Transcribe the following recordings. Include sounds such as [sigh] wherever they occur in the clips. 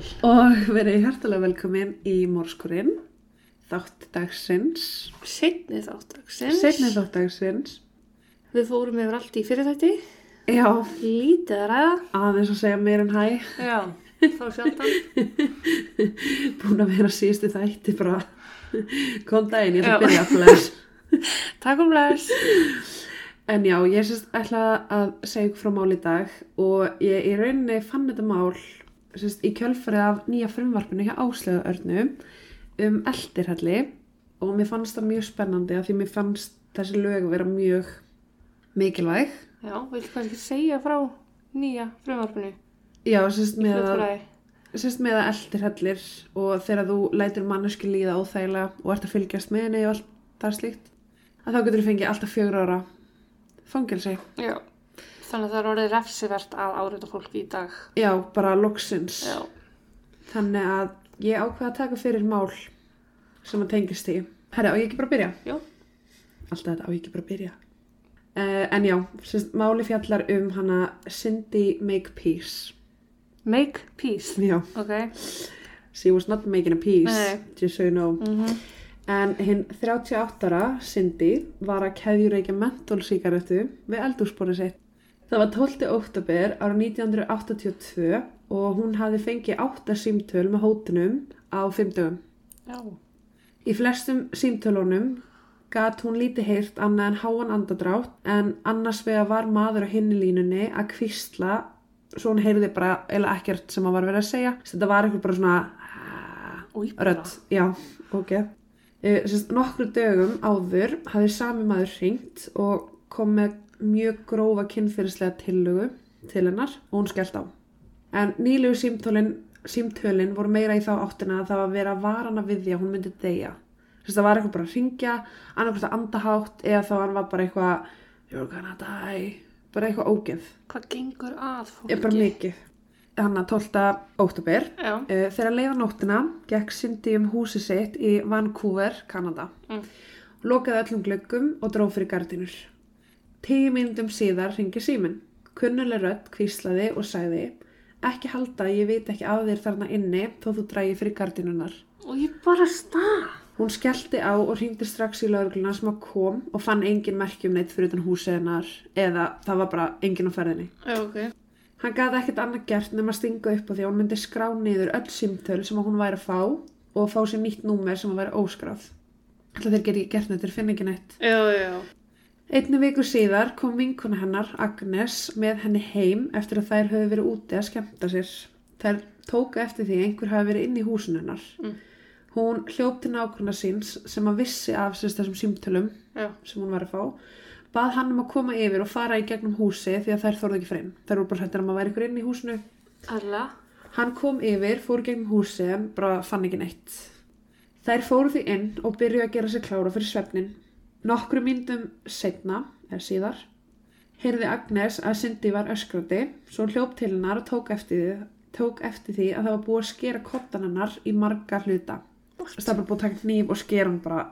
sæl. Og verið hærtalega velkomin í Mórskurinn, þátt dagsins, Setni þáttaksins. setni þátt dagsins. Við fórum yfir allt í fyrirtætti. Já, Lítið að ræða. aðeins að segja meir en hæ, Já. Þá sjaldan. [laughs] búin að vera síðustu þætti bara, kom daginn, ég ætla að byrja að bless. [laughs] Takk um bless. En já, ég sérst ætla að segja frá mál í dag og ég í rauninni fann þetta mál sérst, í kjölfarið af nýja frumvarpinu hjá Áslega Örnu um eldirhalli og mér fannst það mjög spennandi af því mér fannst þessi lög vera mjög mikilvæg. Já, viltu kannski segja frá nýja frumvarpinu? Já, sérst með, að, sérst með að eldirhallir og þegar þú lætur manneski líða óþægilega og ert að fylgjast með henni og allt það slíkt að þá getur þú fengið alltaf fjögur ára fangelsi. Já. Þannig að það er orðið refsivert að áreita fólk í dag. Já, bara loksins. Já. Þannig að ég ákveða að taka fyrir mál sem að tengist því. Herra, á ég ekki bara að byrja? Já. Alltaf þetta, á ég ekki bara að byrja? Uh, en já, sérst, máli fjallar um hana Cindy Makepeace. Make peace. Já, Ok. she was not making a peace, Nei. just so you know. Mm En hinn 38 ára, Cindy, var að keðjureikja mentólsíkaretu við eldúsborið sitt. Það var 12. óttabir ára 1982 og hún hafði fengið 8 símtöl með hótunum á 50. Já. Í flestum símtölunum gat hún lítið heyrt annað en háan andadrátt en annars vega var maður á hinni línunni að kvísla svo hún heyrði bara eða ekkert sem hann var verið að segja. Þetta var eitthvað bara svona bara. rödd, já, ok. Uh, sérst, nokkru dögum áður hafði sami maður hringt og kom með mjög grófa kynfyrirslega tillögu til hennar og hún skellt á. En nýlegu símtölin, símtölin voru meira í þá áttina að það var að varana við því að hún myndi deyja. Sérst, það var eitthvað bara að ringja, annarkvæmst að andahátt eða þá hann var bara eitthvað you're gonna die, bara eitthvað ógeð. Hvað gengur að fólki? Ég bara mikið. Hanna 12. óttubir Já. Uh, þegar leiða nóttina gekk Cindy um húsi sitt í Vancouver, Kanada. Mm. Lokaði öllum glöggum og dróð fyrir gardinur. Tíu myndum síðar ringi síminn. Kunnuleg rödd kvíslaði og sagði ekki halda, ég veit ekki að þér þarna inni þó þú drægi fyrir gardinunar. Og ég bara stað. Hún skellti á og ringdi strax í laurugluna sem að kom og fann engin merkjum neitt fyrir utan húsið hennar eða það var bara engin á ferðinni. Já, ok. Hann gæti ekkert annað gert nema að stinga upp á því að hún myndi skrá niður öll símtöl sem að hún væri að fá og fá sér nýtt númer sem að væri óskráð. Alltaf þeir geti gert neitt, þeir finna ekki neitt. Já, já. Einni viku síðar kom vinkuna hennar, Agnes, með henni heim eftir að þær höfðu verið úti að skemmta sér. Þær tóka eftir því einhver hafi verið inn í húsinu hennar. Mm. Hún hljóp til nágrunna síns sem að vissi af sérst þessum símtölum Já. sem hún var að fá bað hann um að koma yfir og fara í gegnum húsi því að þær þorðu ekki frem. Þær voru bara hættir um að væri ykkur inn í húsinu. Alla. Hann kom yfir, fór gegnum húsi bara fann ekki neitt. Þær fóru því inn og byrjuðu að gera sig klára fyrir svefnin. Nokkru myndum setna, eða síðar, heyrði Agnes að Cindy var öskrandi, svo hún hljóp til hennar og tók eftir, því, tók eftir því að það var búið að skera kottan hennar í marga hluta. Það var búið að taka nýf og skera hann bara.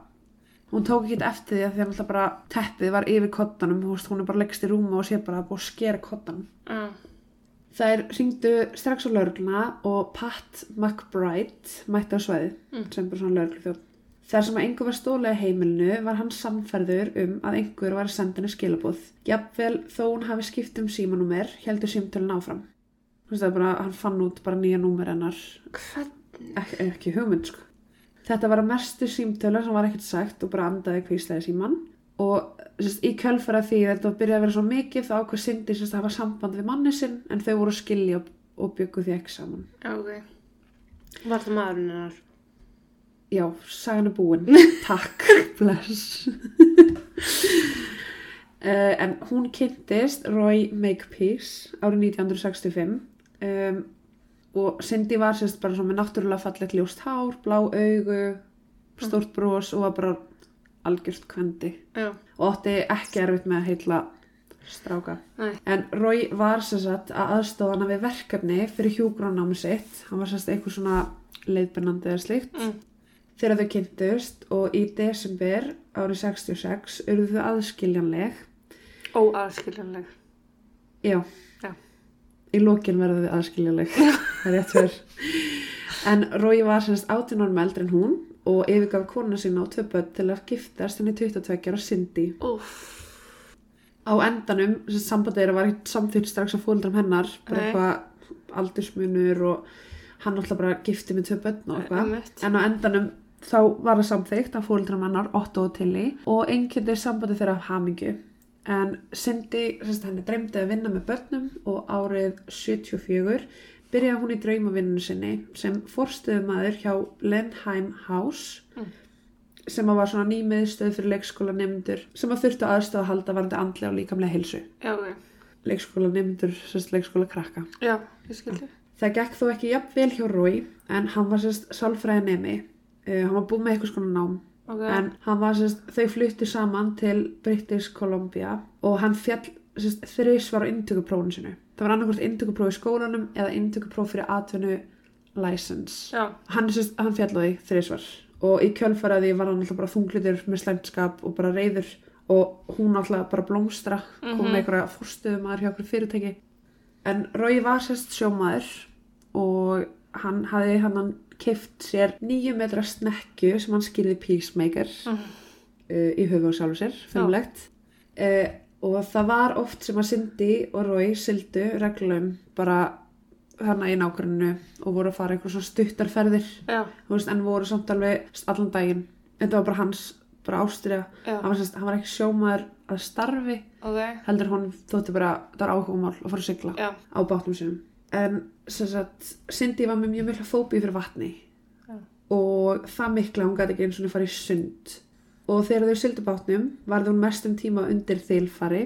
Hún tók ekki eftir því að því að alltaf bara teppið var yfir kottanum, hún er bara leggst í rúma og sé bara að búið að skera kottanum. Já. Þær ringdu strax á laurugluna og Pat McBride mætti á sveið Mm. sem bara svona lauruglufjörn. Þar sem að einhver var stólega heimilinu var hann samferður um að einhver var að senda henni skilabóð. Jafnvel þó hún hafi skipt um símanúmer heldur símtölun áfram. Þú veist það er bara, hann fann út bara nýja númer hennar, Hvern? Ek ekki hugmynd sko. Þetta var að mestu símtölu sem var ekkert sagt og bara andaði kvíslega síman og sérst, í kjölfara því þetta byrjaði að vera svo mikið þá ákveð Cindy sérst, að hafa samband við manni sinn en þau voru skilja og, og byggu því ekki saman. Já, ok. Var það maðurinn hennar? Já, sagan er búin. [laughs] Takk, bless. uh, [laughs] en hún kynntist Roy Makepeace árið 1965 um, og Cindy var sérst bara með náttúrulega fallegt ljóst hár, blá augu, stórt bros og var bara algjört kvendi Já. og átti ekki erfitt með að heitla stráka. Nei. En Roy var sagt að aðstofa hana við verkefni fyrir hjúgránámi sitt. Hann var sagt eitthvað svona leiðbennandi eða slíkt. Mm. Þegar þau kynntust og í desember árið 66 urðu þau aðskiljanleg. Óaðskiljanleg. Já. Já. Í lokin verðu þau aðskiljanleg. [laughs] það er rétt fyrir. En Rói var semst 18 árum eldri en hún og yfirgaf kona sína og tvö börn til að giftast henni 22 ára Cindy. Úff. Á endanum, sem sambandið þeirra var ekki samþýtt strax á fóldram hennar, bara eitthvað aldursmunur og hann alltaf bara gifti með börn og eitthvað. En á endanum þá var það samþykkt af fóldram hennar, Otto og Tilly og einnkjöndir sambandið þeirra af hamingju. En Cindy, henni dreymdi að vinna með börnum og árið 74 byrjaði hún í draumavinninu sinni sem forstuðumæður hjá Lenheim House Mm. sem var svona nýmiðstöð fyrir leikskóla nefndur sem að þurftu aðstöð að halda varandi andlega og líkamlega heilsu. Já, ok. Leikskóla nefndur, semst leikskóla krakka. Já, ég skildi. Það gekk þó ekki jafn vel hjá Rói en hann var sérst sálfræði nemi. Uh, hann var búið með eitthvað skona nám Ok. en hann var sérst, þau fluttu saman til British Columbia og hann fjall sérst, þrísvar á inntökuprófunu sinu. Það var annarkvort inntökupróf í skólanum eða inntökupróf fyrir atvinnu license. Já, Hann, hann fjall á því þrísvar og í kjölfaraði var hann alltaf bara þunglitur með slæmtskap og bara reyður og hún alltaf bara blómstra kom Mhm. með einhverja fórstuðumæður hjá okkur fyrirtæki en Rói var sérst sjómaður og hann hafði hann keift sér nýju metra snekju sem hann skýrði peacemaker Mhm. uh, í höfu og sjálfu sér, fimmlegt uh, og það var oft sem að Cindy og Rói sildu reglum bara hana í nágrunnu og voru að fara einhver svona stuttarferðir veist, en voru samt alveg allan daginn. Þetta var bara hans, bara ástriða hann hann var ekki sjómaður að starfi ok, heldur hann þótti bara, það var áhugamál að fara að sigla já, á bátnum sinum en sem sagt, Cindy var með mjög mikla fóbíu fyrir vatni. Já. og það mikla hún gæti ekki eins og hún farið sund. Og þegar þau sildu bátnum varði hún mestum tíma undir þilfari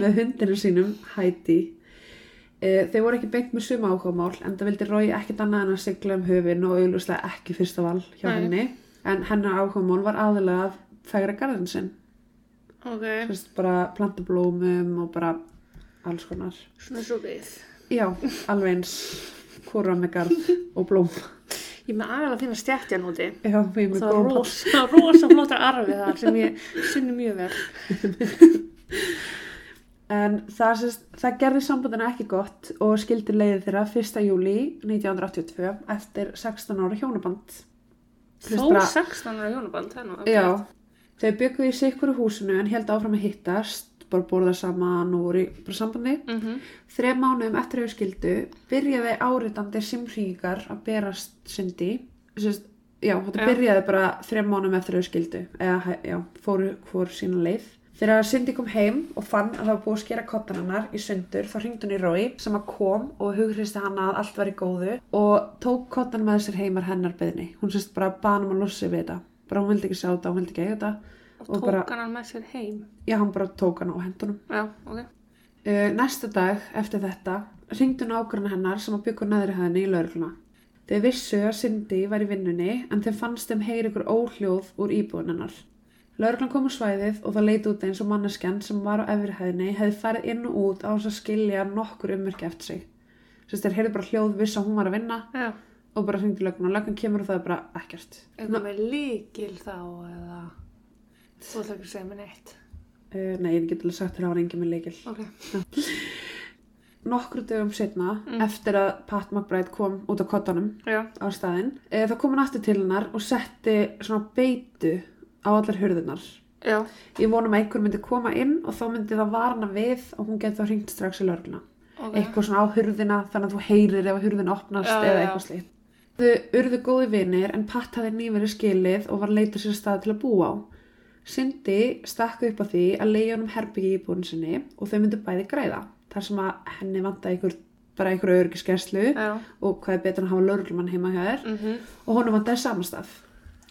með hundinu sínum Heidi. E, þau voru ekki beint með suma áhugamál en það vildi Rói ekkert annað en að sigla um höfin og auðvitað ekki fyrsta val hjá Nei. henni. En hennar áhugamál var aðalega að fægra garðin sinn. Ok, Fyrst bara planta blómum og bara alls konar. Svona svo við. Já, alveg eins hvora með garð og blóm Ég með agalega fína stjætti hann úti. Já, með Það er rosa, rosa flottar arfi þar sem ég sinni mjög vel. En það, sést, það gerði sambandinu ekki gott og skildi leiði þeirra 1. júli 1982 eftir 16 ára hjónaband. Þó bara- 16 ára hjónaband. Já, þau bygguðu í sikuru húsinu en held áfram að hittast, bara borða saman og voru í bara sambandi. Mhm. Þrejum mánuðum eftir að þau skildu byrjaði áritandi simringar að berast syndi. Sest, já, þetta byrjaði bara þrejum mánuðum eftir að þau skildu. Eða, já, fóru hvort sína leið. Þegar Cindy kom heim og fann að það var búið að skera kottan hennar í sundur þá hringdi hún í Rói sem að kom og hugristi hana að allt var í góðu og tók kottan með sér heimar hennar beðni. Hún sérst bara banum að losa sig við þetta. Bara hún vildi ekki sjá þetta, hún vildi ekki eiga þetta. Og Og tók hann með sér heim. Já, hann bara tók hana á hendunum. Já, ok. Uh, næsta dag eftir þetta ringdu nágrunna hennar sem að byggja neðri hæðinni í laurugluna. Þeir vissu að Cindy var í vinnunni en þeim fannst þeim heyri ykkur óhljóð úr íbúin hennar. Lauruglan kom á svæðið og það leit út eins og manneskjan sem var á efri hæðinni hefði farið inn og út á þess að skilja nokkur ummerki eftir sig. Sérst þeir heyrðu bara hljóð viss að hún var að vinna Já. og bara hringdu löggun og löggun kemur og það er bara ekkert. Eitthvað með líkil þá eða... Þú ætla ekki að segja mér neitt. Uh, nei, ég get alveg sagt þér að hann engin með leikil. Ok. Nokkru dögum setna, Mm. eftir að Pat McBride kom út á kottanum, Já. á staðinn. E, þá kom hann aftur til hennar og setti svona beitu á allar hurðunar. Já. Ég vonum að einhver myndi koma inn og þá myndi það varna við og hún geti þá hringt strax í lörgluna. Ok. Eitthvað svona á hurðina þannig að þú heyrir ef hurðina opnast Já, eða eitthvað slíkt. Þau urðu góði vinir en Pat hafði nýverið skilið og var að leita sér stað til að búa á. Cindy stakk upp á því að leiða honum herbyggi í búin sinni og þau myndu bæði græða. Þar sem að henni vantaði einhver, bara einhverju örgiskeslu Já. og hvað er betur en að hafa lörglumann heima hjá þér Mhm. og honum vantaði samastaf.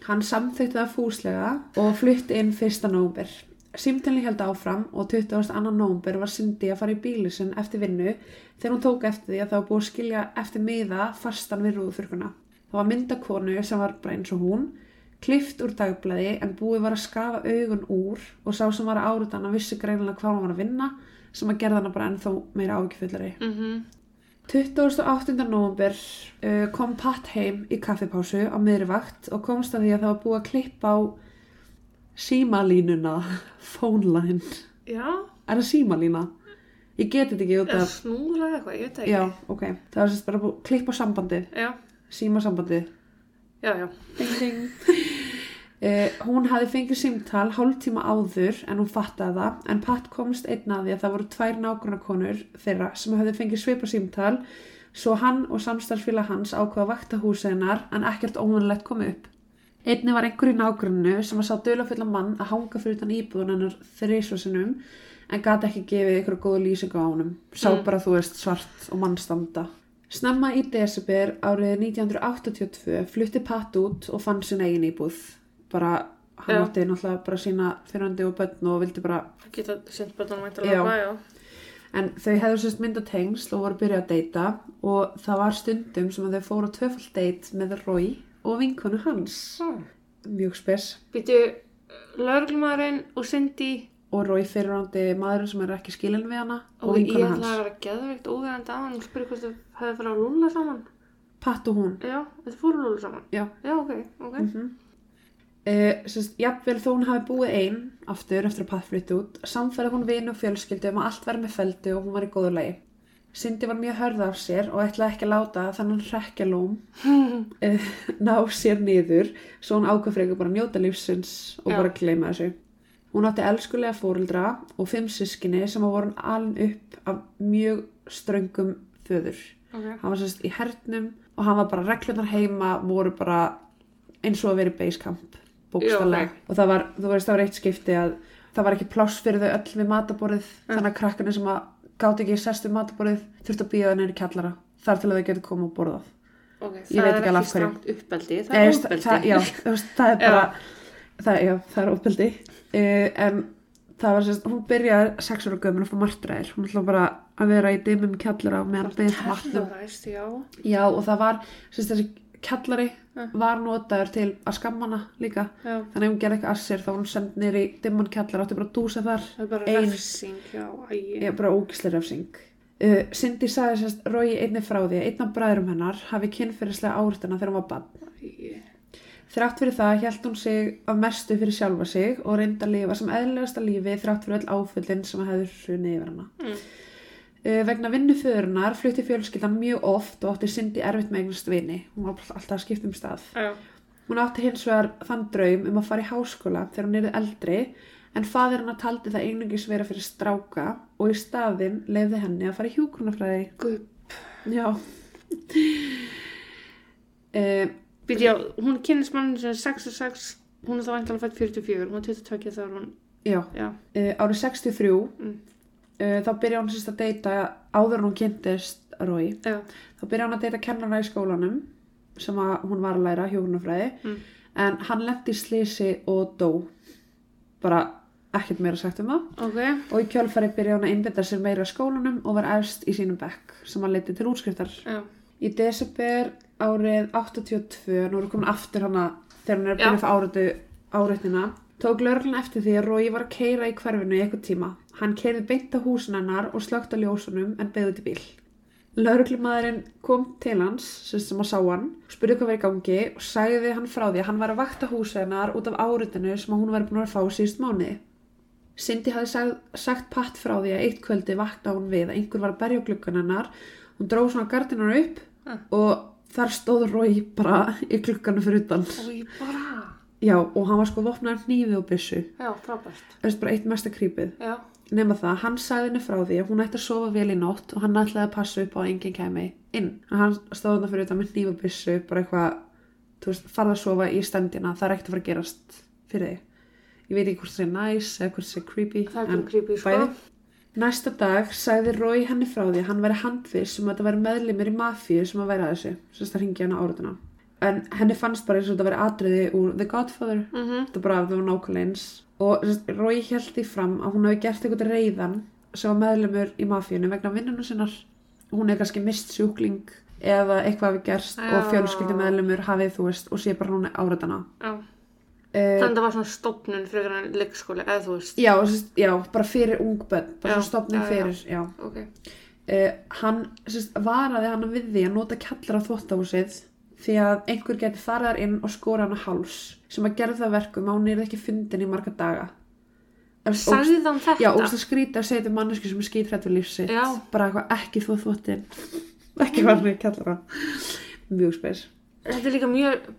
Hann samþykti það fúslega og flutti inn 1. nóvumber. Símtælni held áfram og 22. nóvumber var Cindy að fara í bíli sinn eftir vinnu þegar hún tók eftir því að það var búið að skilja eftir miða fastan við rúðufurkuna. Það var myndakonu sem var bara eins og hún, klift úr dagblæði en búið var að skafa augun úr og sá sem var að áruta hann að vissi greinilega hvað hann var að vinna sem að gerða hana bara ennþá meira ágjöfullari. Mhm. 28. november uh, kom Pat heim í kaffipásu á miðri vakt og komst að því að það var búið að klippa á símalínuna, [laughs] phone line. Já. Er það símalína? ég get þetta ekki út af snúra eitthvað, ég veit ekki. já, ok, það var sérst bara búið klipp á sambandið, Já, síma sambandið já, já. ding ding Uh, hún hafi fengið símtal hálftíma áður en hún fattaði það en Pat komst einn að því að það voru tvær nágrannakonur þeirra sem hafði fengið svipa símtal svo hann og samstarfsfélag hans ákvaða að vakta húsið hennar en ekkert óvanlegt kom upp. Einni var einhver í nágrannu sem að sá dölafulla mann að hanga fyrir utan íbúðun hennar þrísvarsinum en gati ekki gefið ykkur góða lýsingu á honum. Sá Mm. bara þú veist svart og mannstanda. Snemma í desember árið 1982 flutti Pat út og fann sin eigin íbúð. Bara, hann Já. átti náttúrulega bara sína fyrrandi og börn og vildi bara, Það geta sent börnum Já. mæntalega hvað, já. en þau hefðu sérst mynda tengsl og voru byrjað að deyta og það var stundum sem þau fóru á tvöfald deyt með Roy og vinkonu hans. Hmm. Mjög spes. Býtu, lauruglumæðurinn og Cindy Og Roy fyrrandi maður sem er ekki skilin við hana og, og ég vinkonu hans. að vera geðveikt óverandi á hann og spyrja hvort þau hefði farið að lúla saman. Patt og hún. Já, þetta fóru lúla saman. Já. Já, ok, ok. Mm Uh, sérst, jafnvel þó hún hafi búið ein aftur eftir að Pat flytti út samfæði hún vinu og fjölskyldu um að allt verði með feldu og hún var í góðu lagi Cindy var mjög hörð af sér og ætlaði ekki að láta þannig hrekkjalóm uh, [laughs] ná sér niður svo hún ákvað frekar bara að njóta lífsins og Já. bara gleyma þessu hún átti elskulega fóreldra og fimm sískinni sem voru alin upp af mjög ströngum föður Ok. hann var sérst í hernum og hann var bara reglunar heima voru bara eins og að vera í basecamp bókstallega Já, og það var, þú veist, það var eitt skipti að það var ekki pláss fyrir þau öll við mataborðið þannig að krakkarnir sem að gáti ekki sest við mataborðið þurfti að býða það neyri kjallara þar til að þau getur komið og borðað Ok, Ég veit ekki alveg af hverju. uppbeldi, það er veist, uppbeldi. það, já, það er bara það, já, það er óbeldi uh, en það var sérst, hún byrjaði sex ára gömur og fór martræðir hún ætla bara að vera í dimmum kjallara meðan beðið vatnum já. Já, og það var, sérst, þessi kjallari Ja. var notaður til að skamma hana líka. Já, Þannig ef hún gerði eitthvað assir þá var hún send niður í dimman kjallara, átti bara að dúsa þar. það er bara refsing, já. Ég bara ógislega refsing. Uh, Cindy sagði sérst Rói einni frá því að einn af bræðurum hennar hafi kynferðislega áriðuna þegar hún var bann. Þrátt fyrir það held hún sig af mestu fyrir sjálfa sig og reyndi að lifa sem eðlilegasta lífi þrátt fyrir öll áföllin sem hefur hrunið yfir hana. Mm. Uh, vegna vinnuföðurinnar flutti fjölskyldan mjög oft og átti Cindy erfitt með eignast vini. Hún var alltaf að skipta um stað. Já, Hún átti hins vegar þann draum um að fara í háskóla þegar hún erði eldri en fadir hennar taldi það einungis vera fyrir stráka og í staðinn leiði henni að fara í hjúgrunafræði. guð. Já. Uh, [laughs] Býtu, já, hún kynist mann sem er 66, hún er þá væntalega fætt 44, hún er 22 þá er hún, já. já, Uh, árið 63 Mm. uh, þá byrja hún sérst að deyta áður hún kynntist Rói. Þá byrja hún að deyta kennara í skólanum sem hún var að læra hjúgrunafræði Mm. en hann lendi í slísi og dó. Bara ekkert meira sagt um það. ok, og í kjölfari byrja hún að einbetta sér meira skólanum og var efst í sínum bekk sem hann leiti til útskriftar. já, Í desember árið 82, nú erum við komin aftur hana þegar hann er að Já. byrja það áratu áreitnina, tók lögreglan eftir því að Rói var að keira í hverfinu í eitthvað tíma. Hann keirði beint á húsin hennar og slögt á ljósunum en beðið til bíl. Lögreglumadurinn kom til hans, sem að sá hann, spurði hvað var í gangi og sagði hann frá því að hann var að vakta húsið hennar út af áritinu sem hún var búin að fá síðust mánuði. Cindy hafði sagt, patt frá því að eitt kvöldi vakna hún við að einhver var að berja á gluggan hennar. Hún dróð svona gardinar upp Ah. og þar stóð Rói bara í glugganu fyrir utan. ég bara, Já, og hann var sko vopnaður hnífi og byssu. já, frábært, Það er bara eitt mesta krýpið. já, Nefna það, hann sagði henni frá því að hún ætti að sofa vel í nótt og hann ætlaði að passa upp á að enginn kemi inn. Hann stóð þarna fyrir utan með hnífi og byssu, bara eitthvað, þú veist, farða að sofa í stendina, það er ekkert að fara að gerast fyrir þig. Ég veit ekki hvort það sé nice eða hvort það sé creepy. það er ekki creepy, sko. Næsta dag sagði Rói henni frá því að hann væri handviss um að þetta væri meðlimir í mafíu sem að væri að þessu, sem þetta ringi hann á áratuna. En henni fannst bara eins og þetta væri atriði úr The Godfather, mhm, þetta bara það var nákvæmlega eins. Og sem sagt, Rói held því fram að hún hefði gert eitthvað reyðan sem var meðlimur í mafíunum vegna vinnunum sinnar. Hún hefði kannski mist sjúkling eða eitthvað hafi gerst og Já. fjölskyldi meðlimur hafið þú veist og sé bara hún áratana. já, þannig að það var svona stopnun fyrir hann leikskóli, eða þú veist, já, já, bara fyrir ungbönn, bara Já, svona já. fyrir, já. ok, Uh, hann sérst, varaði hann við því að nota kallara þvóttahúsið því að einhver geti farið þar inn og skora hann á háls sem að gera það að verkum hún er ekki fundin í marga daga. Sagði þann þetta? Já, og það skrítið að segja til manneski sem er skítrætt við lífsitt bara eitthvað ekki þvottin [laughs] ekki var með kjallara. Mjög spes. Þetta er líka mjög,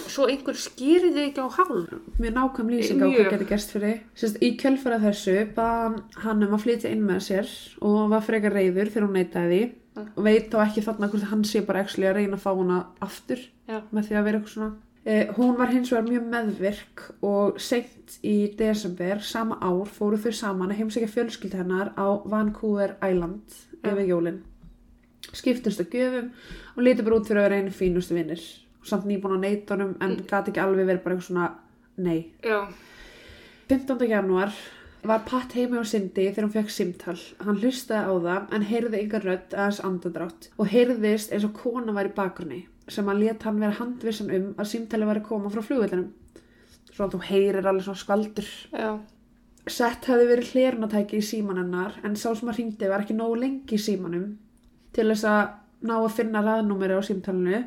svo einhver skýri þig ekki á hálf. mjög nákvæm lýsing á hvað getur gerst fyrir Sérst, í kjölfara þessu baðan hann um að flytja inn með sér og var frekar reyður þegar hún neitaði því. Mm. og veit þá ekki þarna hvort hann sé bara að reyna að fá hana aftur Já. með því að vera eitthvað svona. Eh, hún var hins vegar mjög meðvirk og seint í desember sama ár fóru þau saman að heimsækja fjölskyldi hennar á Vancouver Island yfir jólin. Skiptust að gjöfum og lítið bara út fyrir að vera einu fínustu vinnir og samt nýbúin að neita honum en mm. gati ekki alveg verið bara eitthvað svona nei. Já. 15. januar var Pat heimi á Cindy þegar hún fekk simtal. Hann hlustaði á það en heyrði yngar rödd aðeins andadrátt og heyrðist eins og kona var í bakgrunni sem að let hann vera handvissan um að simtali var að koma frá flugvellinum. Svo að þú heyrir alveg svona skvaldur. Já. Sett hefði verið hlernatæki í síman hennar en sá sem að hringdi var ekki nógu lengi í símanum til þess að ná að finna raðnúmeri á símtalinu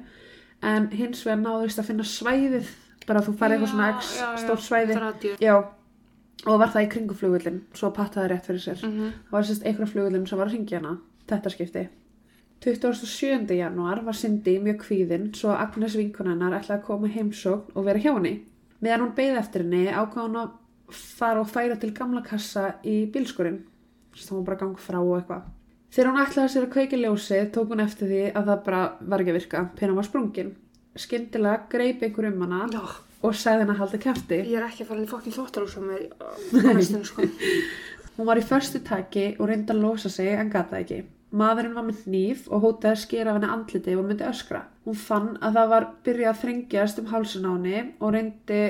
en hins vegar náðist að finna svæðið bara að þú farið eitthvað svona x stórt svæði. Já, og var það í kringu flugvillin svo pattaði rétt fyrir sér. Mm það var sérst einhverja flugvillin sem var að ringja hana þetta skipti. 27. januar var Cindy mjög kvíðin svo Agnes vinkun hennar ætlaði að koma heimsókn og vera hjá henni. Meðan hún beið eftir henni ákvað hún að fara og færa til gamla kassa í bílskurinn þá hún bara ganga frá og eitthvað þegar hún ætlaði sér að kveiki ljósið tók hún eftir því að það bara var ekki að virka penna var sprungin skyndilega greip einhver um hana Já. og sagði henni að halda kæfti Ég er ekki að fara í fokkin þvottarúsa með á næstinu sko. [laughs] Hún var í förstu taki og reyndi að losa sig en gata ekki. Maðurinn var með hníf og hótaði að skera af henni andliti og hún myndi öskra. Hún fann að það var byrjað að þrengjast um hálsun á henni og reyndi,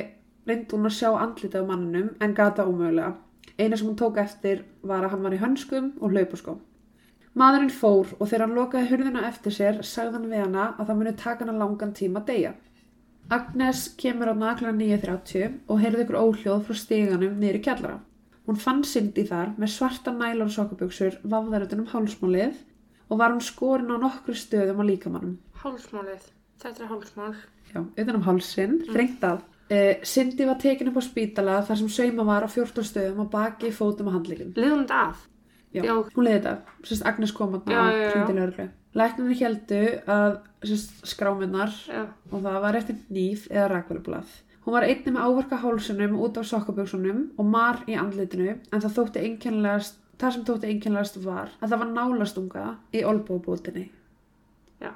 reyndi hún að sjá andliti á manninum en gata ómögulega. Eina sem hún tók eftir var að hann var í hönskum og hlaupaskóm. Maðurinn fór og þegar hann lokaði hurðina eftir sér sagði hann við hana að það muni taka hana langan tíma að deyja. Agnes kemur á nakla 9.30 og heyrði ykkur óhljóð frá stíganum í kjallara. Hún fann Cindy þar með svarta nælon sokkabjöksur vafðar utan um hálsmálið og var hún skorin á nokkru stöðum á líkamannum. Hálsmálið. Þetta er hálsmál. Já, utan um hálsin, þrengt að. Uh, Cindy var tekin upp á spítala þar sem sauma var á 14 stöðum á baki, fótum og handlíkin. Þetta af. Já, Já. hún leiði þetta. Sérst Agnes kom að hringdi lögreglu. Læknarnir heldu að sérst, skráminnar og það var eftir nýf eða rakvelublað. Hún var einnig með áverka hálsunum út af sokkaböksunum og mar í andlitinu en það þótti einkennilegast, það sem þótti einkennilegast var að það var nálastunga í olbóbótinni. Já.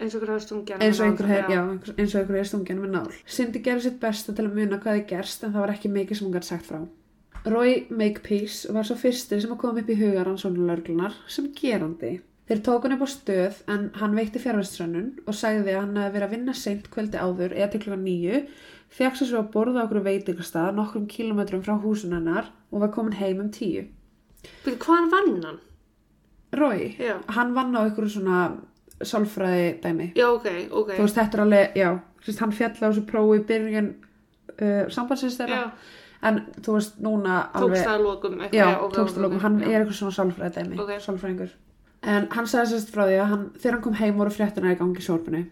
Eins og hverju stungjan. Og einhver hef, já, eins og einhver er stungin með nál. Cindy gerði sitt besta til að muna hvað þið gerst en það var ekki mikið sem hún gæti sagt frá. Roy Makepeace var svo fyrsti sem að koma upp í hugar hans lörglunar sem gerandi. Þeir tók hann upp á stöð en hann veitti fjárveströnnun og sagði að hann hefði verið að vinna seint kvöldi áður eða til klukkan nýju, fekk sér svo að borða okkur veitingastað nokkrum kilometrum frá húsun hennar og var komin heim um tíu. Byrju, hvaðan vann hann? Roy, Já. hann vann á ykkur svona sálfræði dæmi. Já, ok, ok. Þú veist, þetta er alveg, já, hann fjall á þessu prófi í byrjun uh, sambandsins þeirra. Já. En þú veist, núna alveg... Tókst það að lokum eitthvað. Já, ok, tókst ok, að lokum. ok, Hann er eitthvað svona sálfræði dæmi, Ok. sálfræðingur. En hann sagði sérst frá því að hann, þegar hann kom heim voru fréttina í gangi í sjórbinu.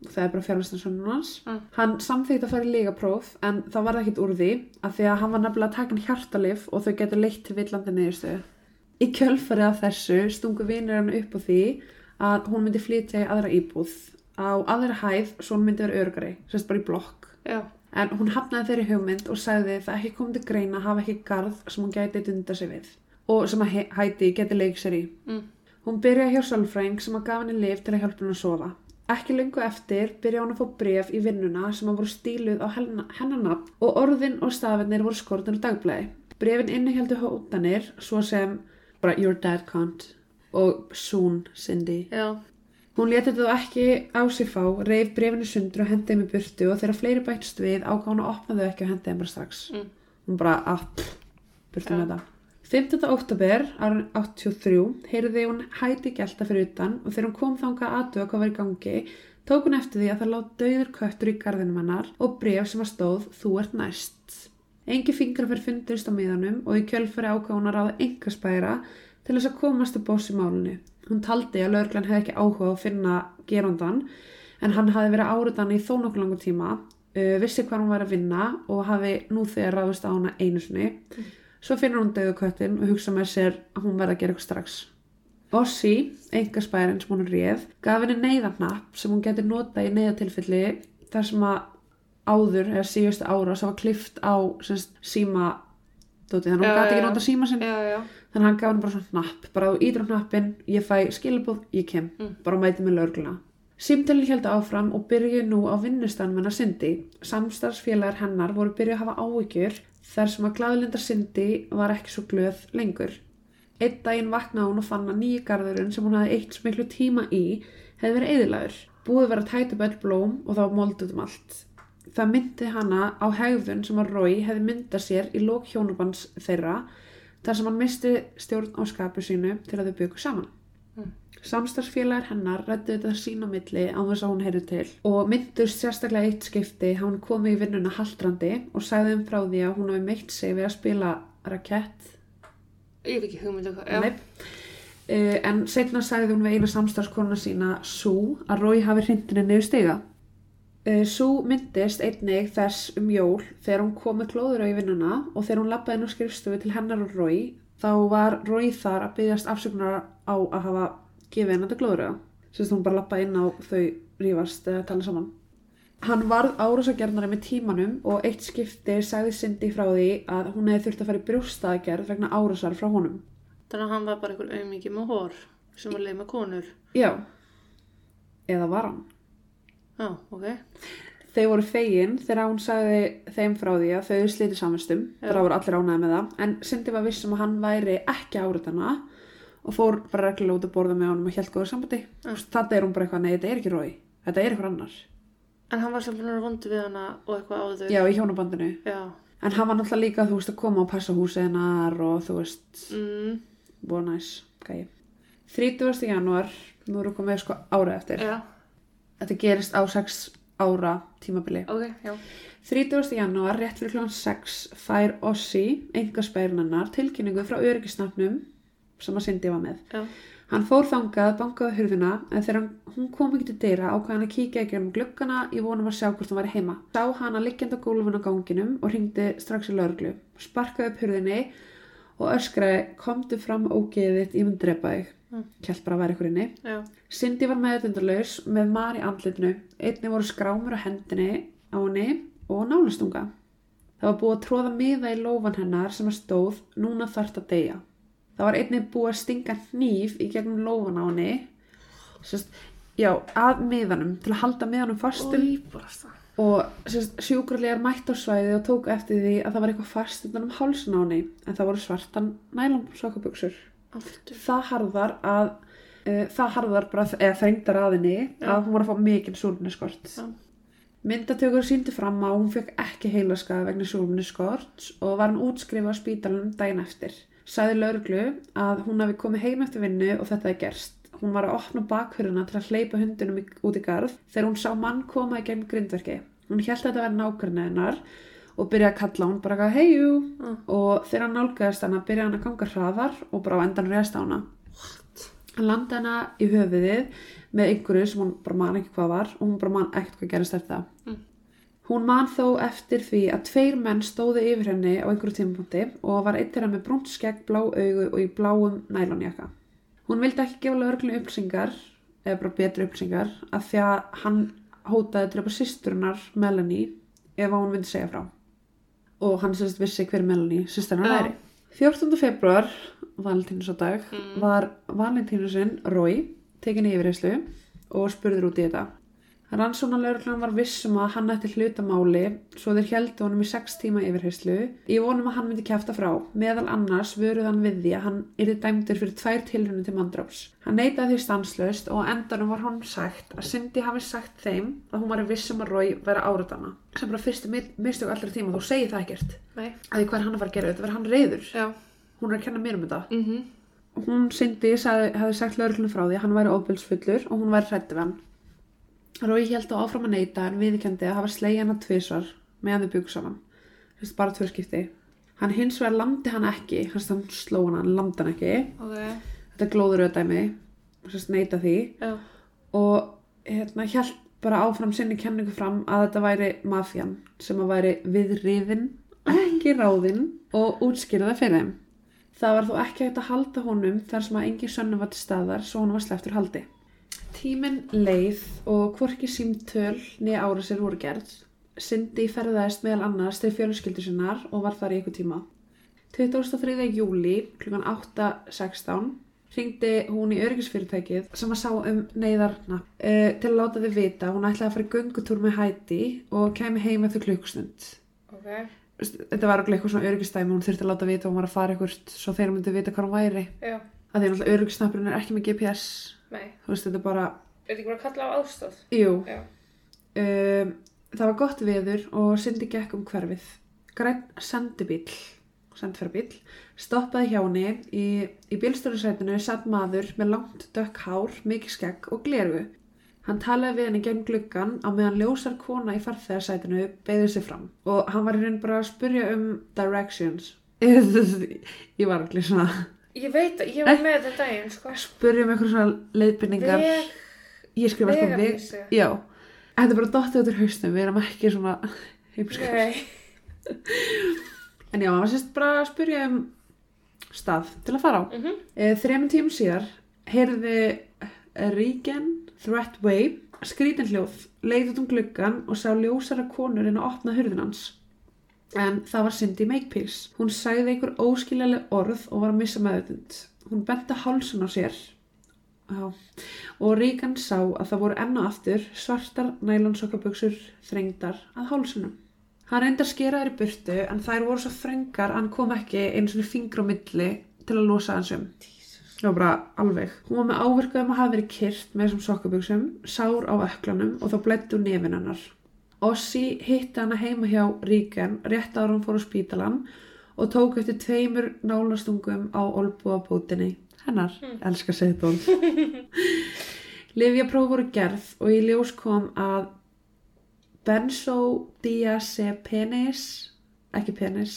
Það er bara fjárvæstansönnun hans. Mm. Hann samþýtti að fara í lígapróf en það var ekkit úr því af því að hann var nefnilega að taka hann hjartalif og þau getur leitt til villandi niðurstöðu. Í kjölfarið af þessu stungu vinur hann upp á því að hún myndi flytja í aðra íbúð á aðra hæð svo hún myndi vera örgari, sérst bara í blokk. Já. En hún hafnaði þeirri hugmynd og sagði það ekki komið til greina að hafa ekki garð sem hún gæti dunda sig við og sem að He- Heidi geti leik sér í. Mm. Hún byrjaði hjá sálfræðing sem að gaf henni lif til að hjálpa henni að sofa. Ekki lengu eftir byrjaði hún að fá bref í vinnuna sem að voru stíluð á nafn og orðin og stafinir voru skortin á dagblæði. Brefin innihjaldu hótanir svo sem bara your dad can't og soon Cindy. Já. Hún leti þetta ekki á sig fá, reif brefinu sundur og hendi þeim í burtu og þegar fleiri bættst við ákvað hún að opna þau ekki og hendi þeim bara strax. Mm. Hún bara, að, pff, burtu Ja. með það. 15. oktober árið 83 heyrði hún hæti gelta fyrir utan og þegar hún kom þangað aðtöða hvað var í gangi tók hún eftir því að það látt döður köttur í garðinum hennar og bref sem að stóð þú ert næst. Engi fingrafur fundurist á miðanum og í kjölfari að ráða engaspæra til þess að komast boss í málinu. Hún taldi að lögreglan hefði ekki áhuga að finna gerandan en hann hafði verið áriðan í þó nokkuð langu tíma, uh, vissi hvað hún var að vinna og hafi nú þegar ráðist á hana einu sinni. Svo finnur hún döðu köttin og hugsa með sér að hún verði að gera eitthvað strax. Ossi, engaspærin sem hún réð, gaf henni neyðarnapp sem hún getur nota í neyðatilfelli þar sem að áður eða síðustu ára sem var klift á semst, síma þannig að hún gæti ekki já. nota síma sinn þannig að hann gaf henni bara svona napp bara á ídrum nappin, ég fæ skilabóð, ég kem Mm. bara mæti með lögluna Símtali held áfram og byrjuði nú á vinnustanum hennar Sindi. Samstarfsfélagar hennar voru byrjuð að hafa áhyggjur þar sem að glaðlindar Sindi var ekki svo glöð lengur. Einn daginn vaknaði hún og fann að nýji garðurinn sem hún hafði eitt smiklu tíma í hefði verið eðilagur. Búið verið að tæta upp öll blóm og það var moldið um allt. Það myndi hana á hegðun sem að Rói hefði myndað sér í lók hjónubans þeirra þar sem hann misti stjórn á skapu sínu til að þau byggu saman. Samstarfsfélagar hennar rættu þetta sín á milli á þess að hún heyrði til og myndust sérstaklega eitt skipti hún komið í vinnuna haldrandi og sagði um frá því að hún hafi meitt sig við að spila rakett Ég hef ekki hugmyndu hvað. Já. Nei. Uh, en setna sagði hún við eina samstarfskonuna sína Sú að Rói hafi hrindinni niður stiga. Uh, Sú myndist einnig þess um jól þegar hún kom með klóður á í vinnuna og þegar hún labbaði inn á skrifstofu til hennar og Rói þá var Rói þar að byggjast afsökunar á að hafa gefið hennar til klóður. Sérst hún bara labbaði inn á þau rífast eða tala saman. Hann varð árásagjarnari með tímanum og eitt skipti sagði Cindy frá því að hún hefði þurft að fara í brjóstaðgerð vegna árásar frá honum. Þannig að hann var bara einhver auðmikið með hór sem var leið með konur. Já. Eða var hann. Já, ok. Þau voru fegin þegar hún sagði þeim frá því að þau slíti samvistum. Það voru allir ánæði með það. En Cindy var viss um að hann væri ekki áriðana og fór bara reglulega út að borða með honum og hjælt góður sambandi. Já. Þetta er hún bara eitthvað, nei, þetta er ekki rói. Þetta er eitthvað annar. En hann var samt búin að vondu við hana og eitthvað áður. Já, í hjónabandinu. Já. En hann var náttúrulega líka, þú veist, að koma og passa húsið hennar og þú veist, Mm, búið næs, gæi. 30. janúar, nú við komið sko árið eftir. já, Þetta gerist á 6 ára tímabili. ok, já. 30. janúar, rétt fyrir klokkan 6, fær Ossi, engaspærinannar, tilkynningu frá öryggisnafnum sem að Cindy var með. Já, Hann fór þangað, bankaði á hurðina, en þegar hún kom ekki til dyra ákvað hann að kíkja ekki um gluggana í vonum að sjá hvort hann væri heima. Sá hana liggjandi á gólfinu á ganginum og ringdi strax í lauruglu. Sparkaði upp hurðinni og öskraði, komdu fram ógeðið, ég mun drepa þig. Mm. Kjælt bara að vera ykkur inni. já, Cindy var meðutundalaus með mar í andlitinu. Einni voru skrámur á hendinni á henni og nálastunga. Það var búið að tróða miða í lófan hennar sem að stóð núna þarft að deyja. Það var einni búið að stinga hníf í gegnum lófan á henni. Sest, já, að miðanum til að halda miðanum fastum það. og sest, sjúkrarlegar mætt á svæði og tók eftir því að það var eitthvað fast utan um hálsun á henni en það voru svartan nælum sokabuxur Aftur. það harðar að uh, það harðar bara, eða þrengdar að henni Já. að hún var að fá mikinn súrniskort Já. myndatökur síndi fram að hún fekk ekki heilaskaða vegna súrniskort og var hann útskrifað á spítalunum daginn eftir sagði lauruglu að hún hafi komið heim eftir vinnu og þetta er gerst hún var að opna bakhöruna til að hleypa hundunum út í garð þegar hún sá mann koma í gegn grindverki hún held að þetta verði nákvæmna hennar og byrjaði að kalla hún bara eitthvað heijú Mm. og þegar hann nálgæðist hana byrjaði hann að ganga hraðar og bara á endan reyðst á hana. Hann landi hana í höfuðið með einhverju sem hún bara man ekki hvað var og hún bara man ekkert hvað gerist eftir það. Mm. hún man þó eftir því að tveir menn stóðu yfir henni á einhverju tímapunkti og var eitt þeirra með brúnt skegg, blá augu og í bláum nælonjaka hún vildi ekki gefa lögreglu upplýsingar eða bara betri upplýsingar af því að hann hótaði að drepa sýsturinnar Melanie ef hún myndi segja frá og hann sérst vissi hver Melanie sýsturinnar Já. væri 14. februar, Valentínusardag Mm. var Valentínusinn Rói tekin í yfirheyslu og spurður út í þetta Rannsónalörglan var viss um að hann ætti hlutamáli svo þeir heldu honum í sex tíma yfirheyslu í vonum að hann myndi kjæfta frá meðal annars vöruð hann við því að hann yrði dæmdur fyrir tvær tilhörnum til mandráps hann neitaði því stanslaust og endanum var hann sagt að Cindy hafi sagt þeim að hún var viss um að Rói væri áratana sem bara fyrstu mi- mistök allra tíma þú segir það ekkert Nei. að því hvað er hann fara að gera þetta verður hann reyður Já. hún er að kenna mér um þetta Mhm. hún Cindy sagði, hefði sagt lögreglunum frá því að hann væri óbylsfullur og hún væri hrættu við hann. Rói held á áfram að neyta en viðkendi að hafa slegið hana tvisvar meðan þau byggu saman. Þessi bara tvö skipti. Hann hins vegar landi hann ekki, hans hann sló hann, hann landi hann ekki. Ok. Þetta glóður auðdæmi, þess að neyta því. Já. Og hérna held bara áfram sinni kenningu fram að þetta væri mafjan sem að væri viðriðin ekki ráðinn og útskýrði það fyrir þeim. Það var þó ekki hægt að halda honum þar sem að engin sönnum var til staðar svo hann var sleftur haldi. Tíminn leið og hvorki símtöl niður ára sér voru gerð. Cindy ferðaðist meðal annars til fjölskyldu sinnar og var þar í ykkur tíma. 23. júli kl. 8.16 ringdi hún í öryggisfyrirtækið sem að sá um neyðarna uh, til að láta þið vita hún ætlaði að fara í göngutúr með hæti og kemi heim eftir klukkstund. Ok. Þetta var okkur eitthvað svona öryggistæmi hún þurfti að láta vita hún var að fara eitthvað svo þeir myndi vita hvað hún væri. Já. að því náttúrulega öryggisnappurinn er ekki með GPS Nei. þú veist þetta bara Er þetta ekki bara að kalla á aðstóð? jú, um, það var gott veður og Cindy gekk um hverfið. Græn sendibíl sendferðbíl stoppaði hjá henni. Í, í bílstjórasætinu satt maður með langt dökk hár, mikið skegg og gleru hann talaði við henni gegn gluggan á meðan ljósar kona í farþegarsætinu beigði sig fram. Og hann var raun bara að spurja um directions. [laughs] Ég var allir svona Ég veit að ég var með þetta daginn, sko. spurja um eitthvað svona leiðbynningar Veg, ég skrifa sko veg vegarlýsi. já, þetta er bara dottið út úr haustum við erum ekki svona [laughs] heimskar Nei. [laughs] en já, var sérst bara að spurja um stað til að fara á Mhm. e, þrejum tímum síðar heyrði Regan Threatway skrítin hljóð leið út um gluggan og sá ljósara konur inn að opna hurðin hans en það var Cindy Makepeace. Hún sagði einhver óskiljaleg orð og var að missa meðutund hún benti hálsun á sér. Já. og Regan sá að það voru enn og aftur svartar nælonsokkabuxur þrengdar að hálsunum hann reyndi að skera þær í burtu en þær voru svo þrengar að hann kom ekki eins og fingur á milli til að losa hans um. Það var bara alveg. Hún var með áverka um að hafa verið kyrt með þessum sokkabuxum sár á öklanum og þá blættu nefin hennar Ossi hitti hana heima hjá Regan rétt ára hann fór á spítalan og tók eftir tveimur nálastungum á olbúabótinni hennar, Mm. elskar segið hún [laughs] Livjapróf voru gerð og í ljós kom að benzodiazepenis ekki penis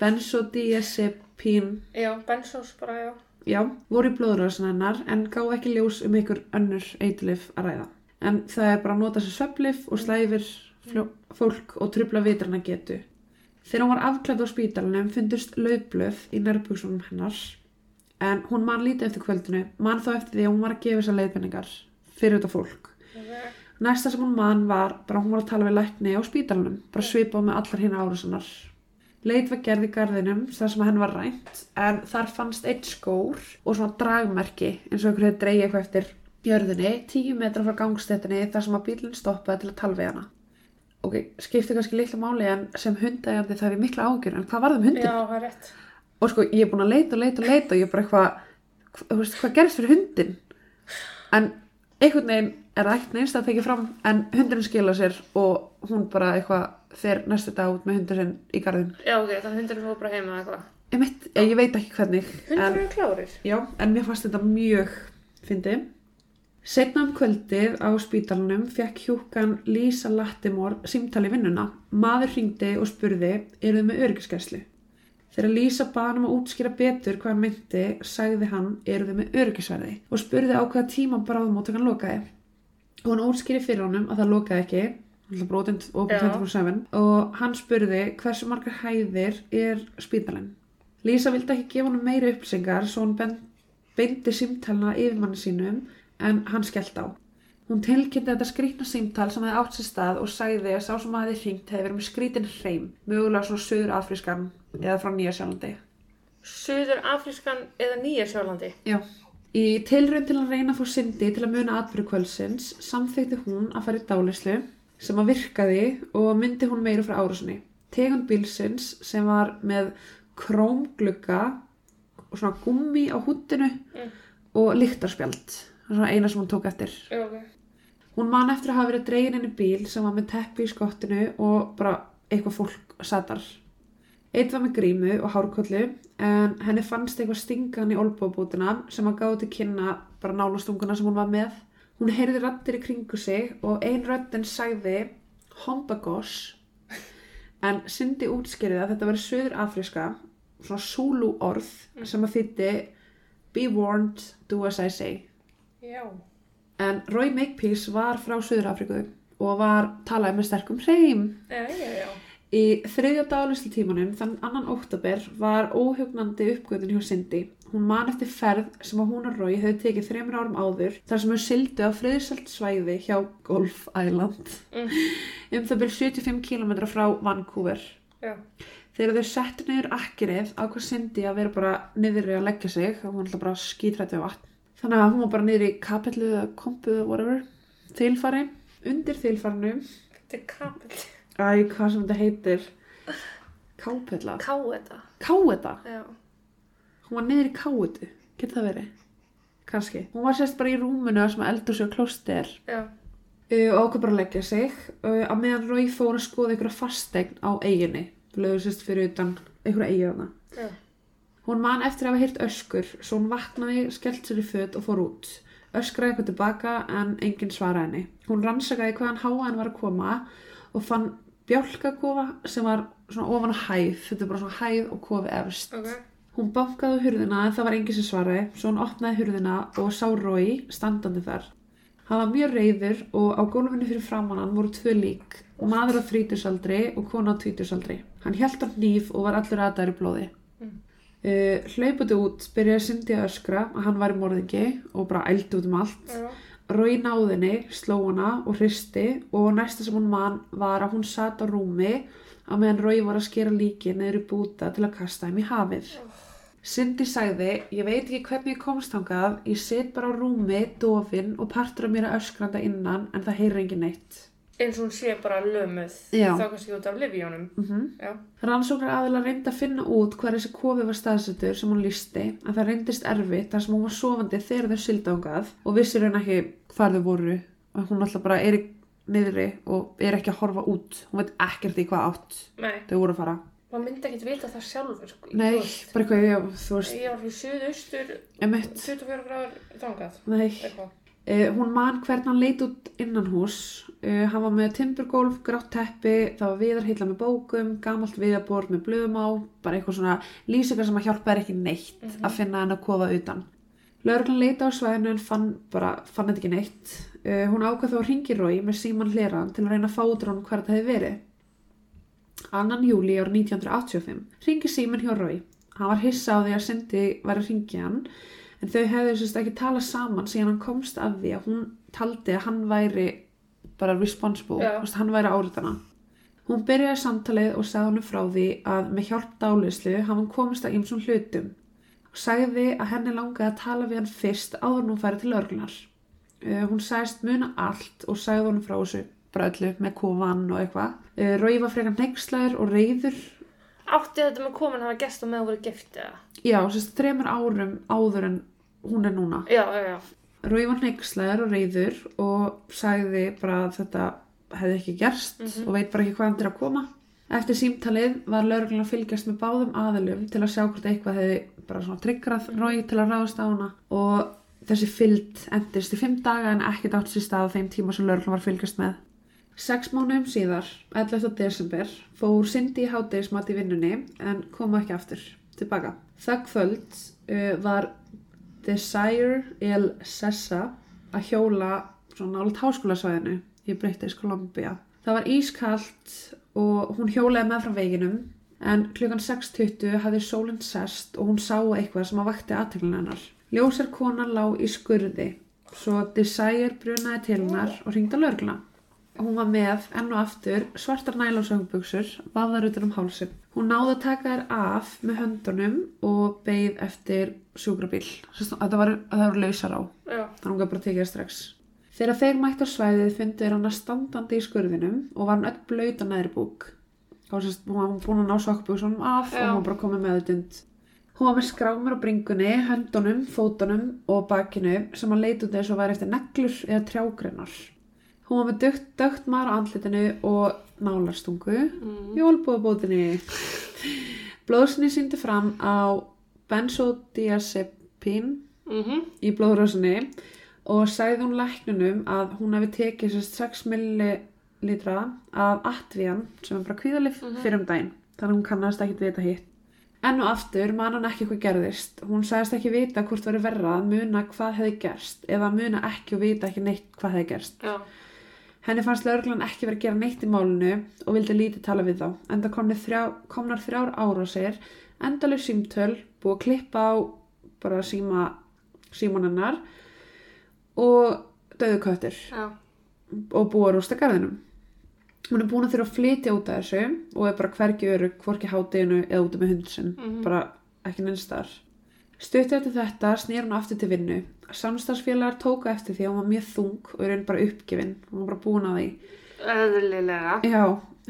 benzodiazepin Já, bensós bara, já. já, voru í blóðröðsinn hennar en gá ekki ljós um einhver önnur eitilif að ræða en það er bara að nota sér sveflif og slæfir fólk og trubla vitrana getu þegar hún var afklædd á spítalunum fundust laufblöð í nærbúksunum hennar en hún man lítið eftir kvöldinu man þá eftir því að hún var að gefa þessar leiðbenningar fyrir þetta fólk. Næsta sem hún man var bara hún var að tala við lækni á spítalunum, bara svipað með allar hinn árusunar. Leit var gerð í garðinum þar sem henn var rænt en þar fannst eitt skór og svona dragmerki eins og einhver hefði dreigið eitthvað eftir jörðinni, tíu metra frá gangstéttinni þar sem að bílinn stoppaði til að tala við hana. Ok, skipti kannski litla máli en sem hundægandi það er mikla ágjör en hvað varðum hundin? Já, það er rétt. og sko ég er búin að leita og leita og leita og ég er bara eitthvað hva, þú veist, hvað gerist fyrir hundin en einhvern veginn er það ekkert neins að tekið fram en hundurinn skila sér og hún bara eitthvað fer næstu dag út með hundur sinn í garðin Já, ok, þannig hundurinn fór bara heima eitthvað. ég, mitt, ég, veit ekki hvernig Hundur en, eru klárir. já, en mér fannst þetta mjög fyndi Setna um kvöldið á spítalunum fekk hjúkan Lisa Lattimore símtali vinnuna. Maður hringdi og spurði, eru þið með öryggisgæslu? Þegar Lisa bað hann um að útskýra betur hvað hann myndi, sagði hann, eru þið með öryggisverði? Og spurði á hvaða tíma bráðumóttökan lokaði. Og hann útskýri fyrir honum að það lokaði ekki, og Já. 24-7, og hann spurði hversu margar hæðir er spítalinn. Lisa vildi ekki gefa hann meiri upplýsingar svo hann beindi símtalina yfirmanni sínum en hann skellt á. Hún tilkynnti þetta skrýtna símtal sem hefði átt sér stað og sagði að sá sem hafði hringt hefði verið með skrítin hreim, mögulega svona söður afrískan eða frá Nýja Sjálandi. Suður Afrískan eða Nýja Sjálandi. Já. Í tilraun til að reyna að fá Cindy til að muna atbyrðu kvöldsins samþykti hún að fara í dálislu sem að virkaði og myndi hún meira frá árásunni. Tegund bílsins sem var með krómglugga og svona gummi á húttinu Mm. og lyktarspjald. Það er svona eina sem hún tók eftir. Já, ok. Hún man eftir að hafa verið dregin inn í bíl sem var með teppi í skottinu og bara eitthvað fólk satar. Eitt var með grímu og hárkollu en henni fannst eitthvað stingan í olbóbútina sem að gáði til kynna bara nálastunguna sem hún var með. Hún heyrði rattir í kringu sig og ein röddin sagði Hondagos en Cindy útskýrði að þetta verið söður afríska svona Zulu orð sem að þýtti Be warned, do as I say. Já. En Roy Makepeace var frá Suður Afriku og var talaði með sterkum hreim. Já, já, já. Í þriðja daglislu tímanum, þann annan óttabér, var óhugnandi uppgöðun hjá Cindy. Hún man eftir ferð sem að hún og Rói hefði tekið þreymur árum áður þar sem þau sildu á friðsælt svæði hjá Golf Island Mm. um það byrj 75 km frá Vancouver. Já. Þegar þau settu niður akkirið ákvað Cindy að vera bara niður að leggja sig og hún ætla bara skítrætti á vatn. Þannig að hún var bara niður í kapellu eða kompu eða whatever, þilfari, undir þilfarinu, Þetta er kapill. æ, hvað sem þetta heitir, kápella, Ká þetta. káeta, Já. hún var niður í káetu, getur það verið? Kannski. Hún var sérst bara í rúmunu sem eldur sér klósti er Já. og ákvað bara að leggja sig að meðan Rói fór að skoða einhverja fastegn á eiginni, lögur sérst fyrir utan einhverja eigin Já. Hún man eftir að hafa heyrt öskur, svo hún vaknaði, skellt sér í föt og fór út. Öskraði eitthvað tilbaka en enginn svaraði henni. Hún rannsakaði hvaðan háaðan var að koma og fann bjálkakofa sem var svona ofan á hæð. Þetta er bara svona hæð og kofi efst. Ok. Hún bankaði á hurðina en það var enginn sem svaraði, svo hún opnaði hurðina og sá Rói standandi þar. Hann var mjög reyður og á gólfinu fyrir framann hann voru tvö lík, maður á þrítursaldri og kona á tvítursaldri. Hann hjælt á hníf og var allur aðdæri blóði. Uh, hlaupandi út byrjaði Cindy að öskra að hann væri morðingi og bara ældi út um allt. Já. Rói náðinni, sló hana og hristi og næsta sem hún man var að hún sat á rúmi á meðan Rói var að skera líki neður í búta til að kasta þeim í hafið. Cindy sagði ég veit ekki hvernig ég komst þangað ég sit bara á rúmi, dofin og partur af mér að öskranda innan en það heyrir engin neitt Eins og hún sé bara lömuð. Já. Þá kannski út af livjónum. mm Já. Rannsóknar aðeila reyndi að finna út hver þessi kofi var staðsettur sem hún lísti en það reyndist erfitt þar sem hún var sofandi þegar þau sildangað og vissir henni ekki hvar þau voru og hún alltaf bara er niðri og er ekki að horfa út hún veit ekkert í hvað átt Nei. þau voru að fara Maður myndi ekki vita það sjálfur, sko. Nei, bara eitthvað, veist Ég var fyrir suðaustur, emitt, 24 gráður þangað. nei Eitthvað. Uh, hún man hvernig hann leit út innan hús uh, hann var með timburgólf, grátt teppi það var viðarhilla með bókum gamalt viðarbord með blöðum á bara eitthvað svona lýsingar sem að hjálpa er ekki neitt að finna hann að kofa utan. Lörglan leita á svæðinu en fann bara, fann þetta ekki neitt. Uh, hún ákvað þá að ringi Rói með síman hleran til að reyna að fá út hún hvað þetta hefði verið. Annan júli árið 1985 ringi síman hjá Rói hann var hissa á því að Cindy var að ringi hann en þau hefðu sérst ekki talað saman síðan hann komst að því að hún taldi að hann væri bara responsible, veist, hann væri áritana. Hún byrjaði samtalið og sagði hann frá því að með hjálp dálislu hann komist að ýmsum hlutum. Og sagði að henni langaði að tala við hann fyrst áður hún færi til örglunar uh, hún sagðist muna allt og sagði hann frá þessu bara öllu með kofan og eitthvað. Uh, Rói var frekar nexlaður og reyður Átti þetta með komin hafa gest og með að voru gift eða? já, sérst, þremur árum áður en hún er núna Já, já, já. Rói var hneikslegar og reyður og sagði bara að þetta hefði ekki gerst og veit bara ekki hvað hann er að koma. Eftir símtalið var lauruglan að fylgjast með báðum aðilum til að sjá hvort eitthvað hefði bara svona tryggrað Rói til að ráðast á hana og þessi fylgd endist í fimm daga en ekkert átt sér stað á þeim tíma sem lauruglan var að fylgjast með. Sex mánuðum síðar, 11. desember, fór Cindy í hátegismat í vinnunni en kom ekki aftur tilbaka. Það kvöld uh, var Desire El Sessa að hjóla svona nált háskólasvæðinu í British Columbia. Það var ískalt og hún hjólaði með frá veginum en klukkan 6.20 hafði sólinn sest og hún sá eitthvað sem að vakti aðteglun hennar. Ljósar konan lá í skurði svo Desire brunaði til hennar og ringdi að lörgla. Hún var með enn og aftur svartar nælónsöngbuksur, vafðar utan um hálsinn. Hún náði að taka þær af með höndunum og beigð eftir sjúkrabíl. Þetta var, það var lausar á, þannig að hún gaf bara tekið það strax. Þegar þeir mættu á svæðið fundu þeir hana standandi í skurðinum og var hann öll blöyt á neðri búk. Og hún var búin að ná sokkbuksunum af og Já. hún var bara komið með þetta. Hún var með skrámur á bringunni, höndunum, fótunum og bakinu sem að leita út þess að væri eftir neglur eða trjágreinar. Hún var með dögt, dögt maður á andlitinu og nálarstungu Mm. í olbúðabótinni. Blóðsni síndi fram á benzodiazepín Mm í blóðrössinni og sagði hún læknunum að hún hefði tekið sérst 6 millilitra af Atvian sem er bara kvíðalif Mhm. fyrir um daginn. Þannig hún kannast ekki vita hitt. Enn og aftur man hann ekki hvað gerðist. Hún sagðist ekki vita hvort verið verra að muna hvað hefði gerst eða að muna ekki og vita ekki neitt hvað hefði gerst. Já. Henni fannst lögreglan ekki verið að gera neitt í málinu og vildi lítið tala við þá. En það komni þrjá, komnar þrjár ára sér, endaleg símtöl, búið að klippa á bara síma, símanennar og döðu köttur Já. og búið að rústa garðinum. Hún er búin að þurfa að flytja út af þessu og er bara hvergi örug, hvorki hátteginu eða út með hundsinn, Mhm. bara ekki neinstar. Stutt eftir þetta snýr hún aftur til vinnu. Samstagsfélagar tóka eftir því að hún var mjög þung og einn bara uppgefin. Hún var bara búin að því. Öðlilega. Já,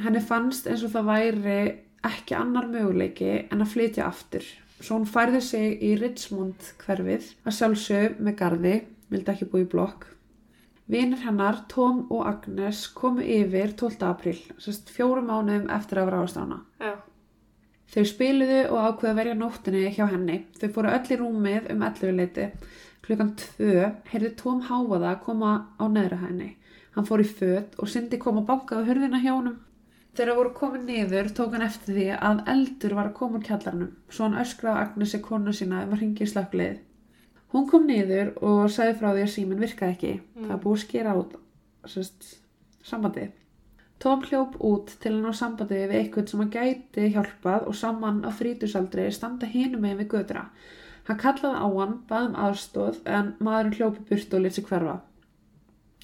henni fannst eins og það væri ekki annar möguleiki en að flytja aftur. Svo hún færði sig í Richmond hverfið að sjálfsög með garði, vildi ekki búi í blokk. Vinir hennar, Tom og Agnes, komu yfir 12. apríl, sérst fjórum mánuðum eftir að ráðast á hana. Já. Þau spiluðu og ákveðu að verja nóttinni hjá henni. Þau fóru öll í rúmið um 11 leiti. Klukkan 2 heyrði Tom háfaða að koma á neðra henni. Hann fór í föt og Cindy kom að banka á hurðina hjá honum. Þegar voru komin niður tók hann eftir því að eldur var að koma úr kjallarnum. Svo hann öskraði á Agnesi konu sína um að ringi í slökkleið. Hún kom niður og sagði frá því að síminn virkaði ekki. Það var búið skera út sérst, sambandið. Tom hljóp út til að ná sambandi við eitthvað sem að gæti hjálpað og saman á þrítusaldri standa hinum megin við gödra. Hann kallaði á hann, baði um aðstóð en maðurinn hljópi burt og lit sig hverfa.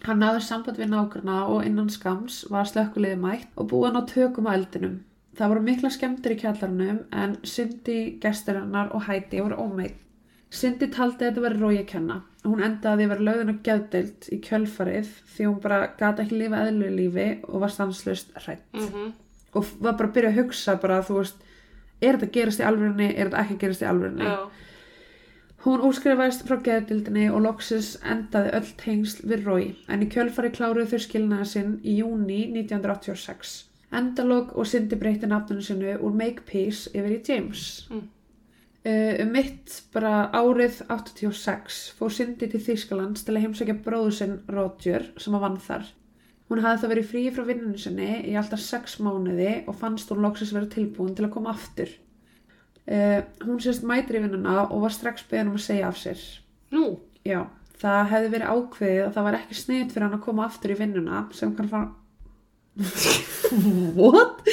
Hann náði samband við nágrana og innan skams var slökkuliði mætt og búið hann á tökum á eldinum. Það voru mikla skemmtir í kjallarnum en Cindy, gestirinnar og Heidi voru ómeitt. Cindy taldi að þetta veri rói að kenna. Hún endaði að vera lögðin á geðdeild í kjölfarið því hún bara gata ekki lifa eðlu lífi og var stanslust hrætt. Mm Og var bara að byrja að hugsa bara, þú veist, er þetta að gerast í alvörunni, er þetta ekki að gerast í alvörunni? Já. Hún útskrifaðist frá geðdildinni og loksis endaði öll tengsl við Rói en í kjölfari kláruðu þau skilnaða sinn í júni 1986. Endalog og Cindy breyti nafninu sinu úr Makepeace yfir í James. Mm. Uh, um mitt bara árið 86 fór Cindy til Þýskalands til að heimsækja bróðu sinn Roger sem að vann þar. Hún hafði þá verið frí frá vinnunni sinni í alltaf sex mánuði og fannst hún loksis vera tilbúin til að koma aftur. Uh, hún sérst mætir í vinnuna og var strax beðin um að segja af sér. Nú. Já, það hefði verið ákveðið að það var ekki sniðt fyrir hann að koma aftur í vinnuna sem kann fara... [laughs] What?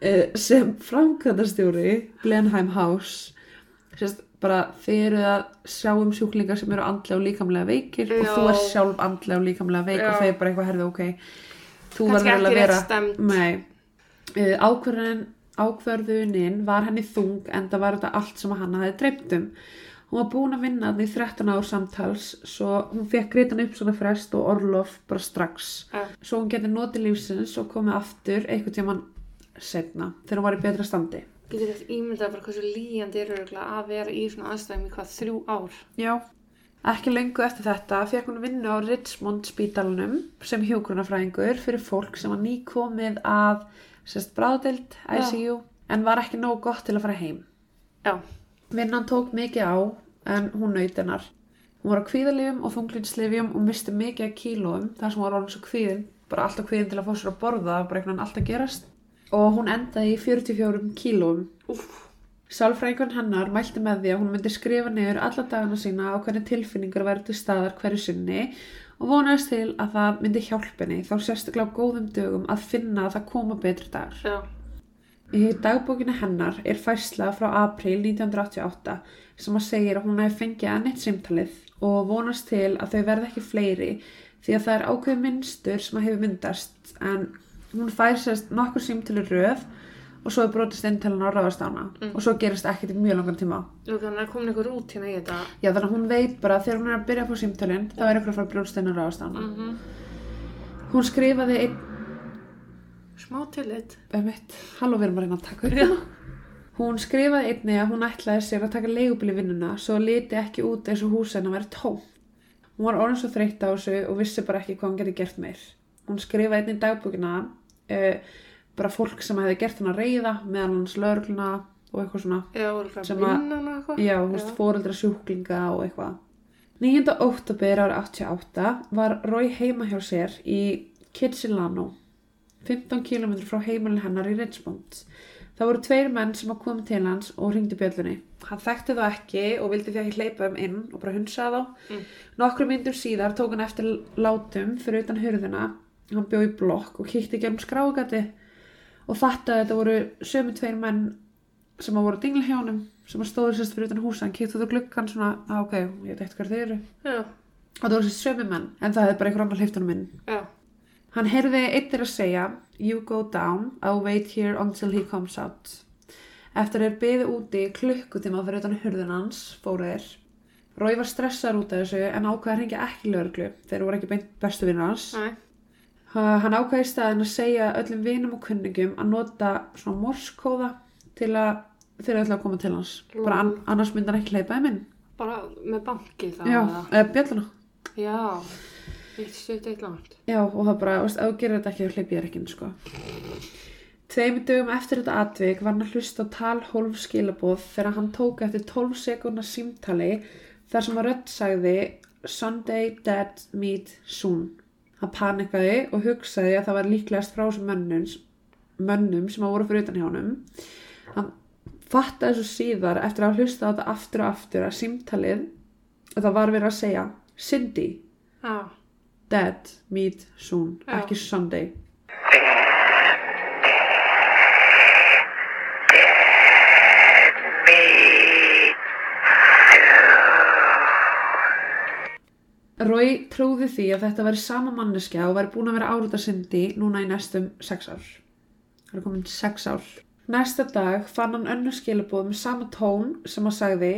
Uh, sem framkvæmdastjóri Blenheim House sérst bara þið eru að sjá um sjúklingar sem eru andlega og líkamlega veikir og Já. þú er sjálf andlega og líkamlega veik Já. og þau er bara eitthvað herðu ok þú verður ekki að vera stemmd. Uh, ákvörðunin var henni þung en það var þetta allt sem hann hafði dreipt um hún var búin að vinna þannig 13 ár samtals svo hún fekk greitan upp svona frest og orlof bara strax Já. svo hún getið notið lífsins og komið aftur einhvern tímann setna þegar hún var í betra standi Getur þetta ímyndað bara hversu líjandi er örugglega að vera í svona aðstæðum í hvað þrjú ár. Já. Ekki lengu eftir þetta fekk hún vinnu á Richmond spítalunum sem hjógrunafræðingur fyrir fólk sem var nýkomið að sérst bráðdeild, ICU, en var ekki nóg gott til að fara heim. Já. Vinnan tók mikið á en hún naut hennar. Hún var á kvíðalifjum og þunglindslifjum og misti mikið kílóum þar sem hún var orðin svo kvíðin, bara alltaf kvíðin til að fá sér að borða, bara einhvern veginn alltaf gerast. Og hún endaði í 44 kílóum Úff. Sálfræðingun hennar mælti með því að hún myndi skrifa niður alla dagana sína á hvernig tilfinningar til staðar hverju sinni og vonaðist til að það myndi hjálpa henni þá sérstaklega á góðum dögum að finna að það koma betri dagar. Já. Í dagbókinu hennar er færsla frá april 1988 sem að segir að hún hefði fengið að neitt simtalið og vonast til að þau verði ekki fleiri því að það er ákveð minnstur sem að hefur myndast en hún fær sérst nokkur simtali röð og svo er brotist inn til hann á ráðastána Mm. og svo gerist ekkert í mjög langan tíma. Þannig að komin einhver út hérna í þetta. Já þannig að hún veit bara að þegar hún er að byrja að fá símtölinn þá er eitthvað að fara að brjóðst inn á ráðastána. Mm Hún skrifaði einn, Smá tillit. halló við erum að reyna að taka hérna. Hún skrifaði einni að hún ætlaði sér að taka leigubíl í vinnuna svo að liti ekki út eins og hús hennar væri tóm. Hún var orðin svo þreytt á þessu og vissi bara ekki hvað hún bara fólk sem hefði gert hennar reyða meðan hans lögluna og eitthvað svona. Já, Sem að-. Já, veist, fóreldra sjúklinga og eitthvað. 9. óttubir ára 88 var Rói heima hjá sér í Kitsilano, 15 km frá heimilin hennar í Richmond. Það voru tveir menn sem að koma til hans og ringdi bjöllunni. Hann þekkti þá ekki og vildi því ekki hleypa þeim inn og bara hunsa þá. Mm. Nokkru myndum síðar tók hann eftir látum fyrir utan hurðina hann bjó í blokk og kíkti ekki um skrágati og fattaði að þetta voru sömu tveir menn sem að voru að dingla hjá honum sem að stóðu sérst fyrir utan húsa hann kíkti út á gluggan svona, að ok, ég veit eitthvað þeir eru Já, og það voru sérst sömu menn en það hefði bara einhver annar hleyft honum inn já, Hann heyrði eittir að segja You go down, I'll wait here until he comes out. Eftir þeir byði úti klukkutíma fyrir utan hurðun hans, fóru þeir. Rói var stressar út af þessu en ákvaði að hringja ekki lögreglu. Þeir voru ekki beint bestu vinnur hans. Ha- Hann ákvaði í staðin að segja öllum vinum og kunningum að nota svona morskóða til að þeir ætla að koma til hans. Bara an annars myndi hann ekki hleypa þeim inn. bara með banki þá Já, eða? bjölluna. Já, eitt stutt eitt langt. Já, og það bara, veist, ef þú gerir þetta ekki, þá hleyp ég ekki inn, sko. Tveimur dögum eftir þetta atvik var hann að hlusta á tal hólf skilabóð þegar hann tók eftir 12 sekundar símtali þar sem að rödd sagði Sunday dead meet soon. Hann panikaði og hugsaði að það var líklegast frá þessum mönnum, mönnum sem að voru fyrir utan hjá honum. Hann fattaði svo síðar eftir að hlusta á þetta aftur og aftur að símtalið að það var verið að segja Cindy Já, dead meet soon, Já. ekki Sunday. Rói trúði því að þetta væri sama manneskja og væri búin að vera árúta syndi núna í næstum sex ár. Það er komin sex ár. Næsta dag fann hann önnu skilabóð með sama tón sem að sagði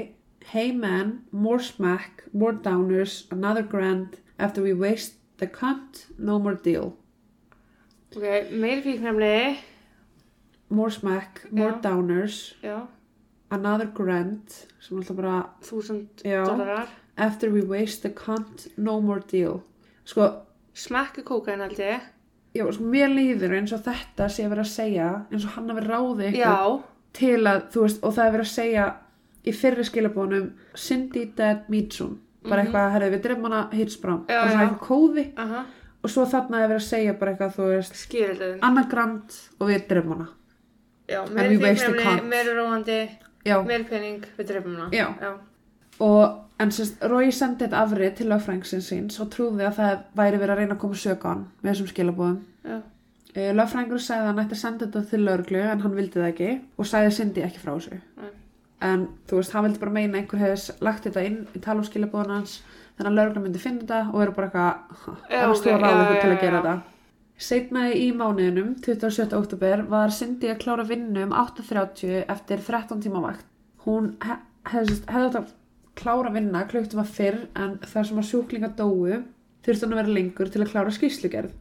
Hey man, more smack, more downers, another grand, after we waste the cunt, no more deal. ok, meiri fíknefni, More smack, more Já. downers, já, another grand, sem alltaf bara þúsund dólarar. After we waste the cunt, no more deal. Sko, Smekki kókain ég. já, sko, mér líður eins og þetta sé verið að segja, eins og hann hafi ráðið ykkur Já, til að, þú veist, og það er verið að segja í fyrri skilabónum Cindy Dead Meetsun bara eitthvað, herrið, við drefum hana hitsbrám bara svona eitthvað kóði. Aha, og svo þarna er verið að segja bara eitthvað, þú veist skýrildin. Anna Grant og við drefum hana. Já, meiri fíknefni, meiri róandi, meiri pening, við drefum hana. Já. Já, og en sérst, Rói sendi þetta afrið til lögfrængsins síns og trúði að það væri verið að reyna að koma sög á hann með þessum skilabóðum uh, lögfrængur sagði að hann ætti að senda þetta til lögreglu en hann vildi það ekki og sagði Cindy ekki frá þessu Nei. en þú veist, hann vildi bara meina að einhver hefði lagt þetta inn í talumskilabóðan hans þannig að lögreglu myndi finna þetta og vera bara eitthvað ok, stóra já, ráðleikur já, til að gera þetta Seinna í mánuðinum, 27. oktober, var Cindy að klára vinnu um 8.30 eftir 13 tíma vakt. Hún he hefði hef átt að klára vinna klukkt var fyrr en þar sem að sjúklinga dóu þurfti hún að vera lengur til að klára skýrslugerð.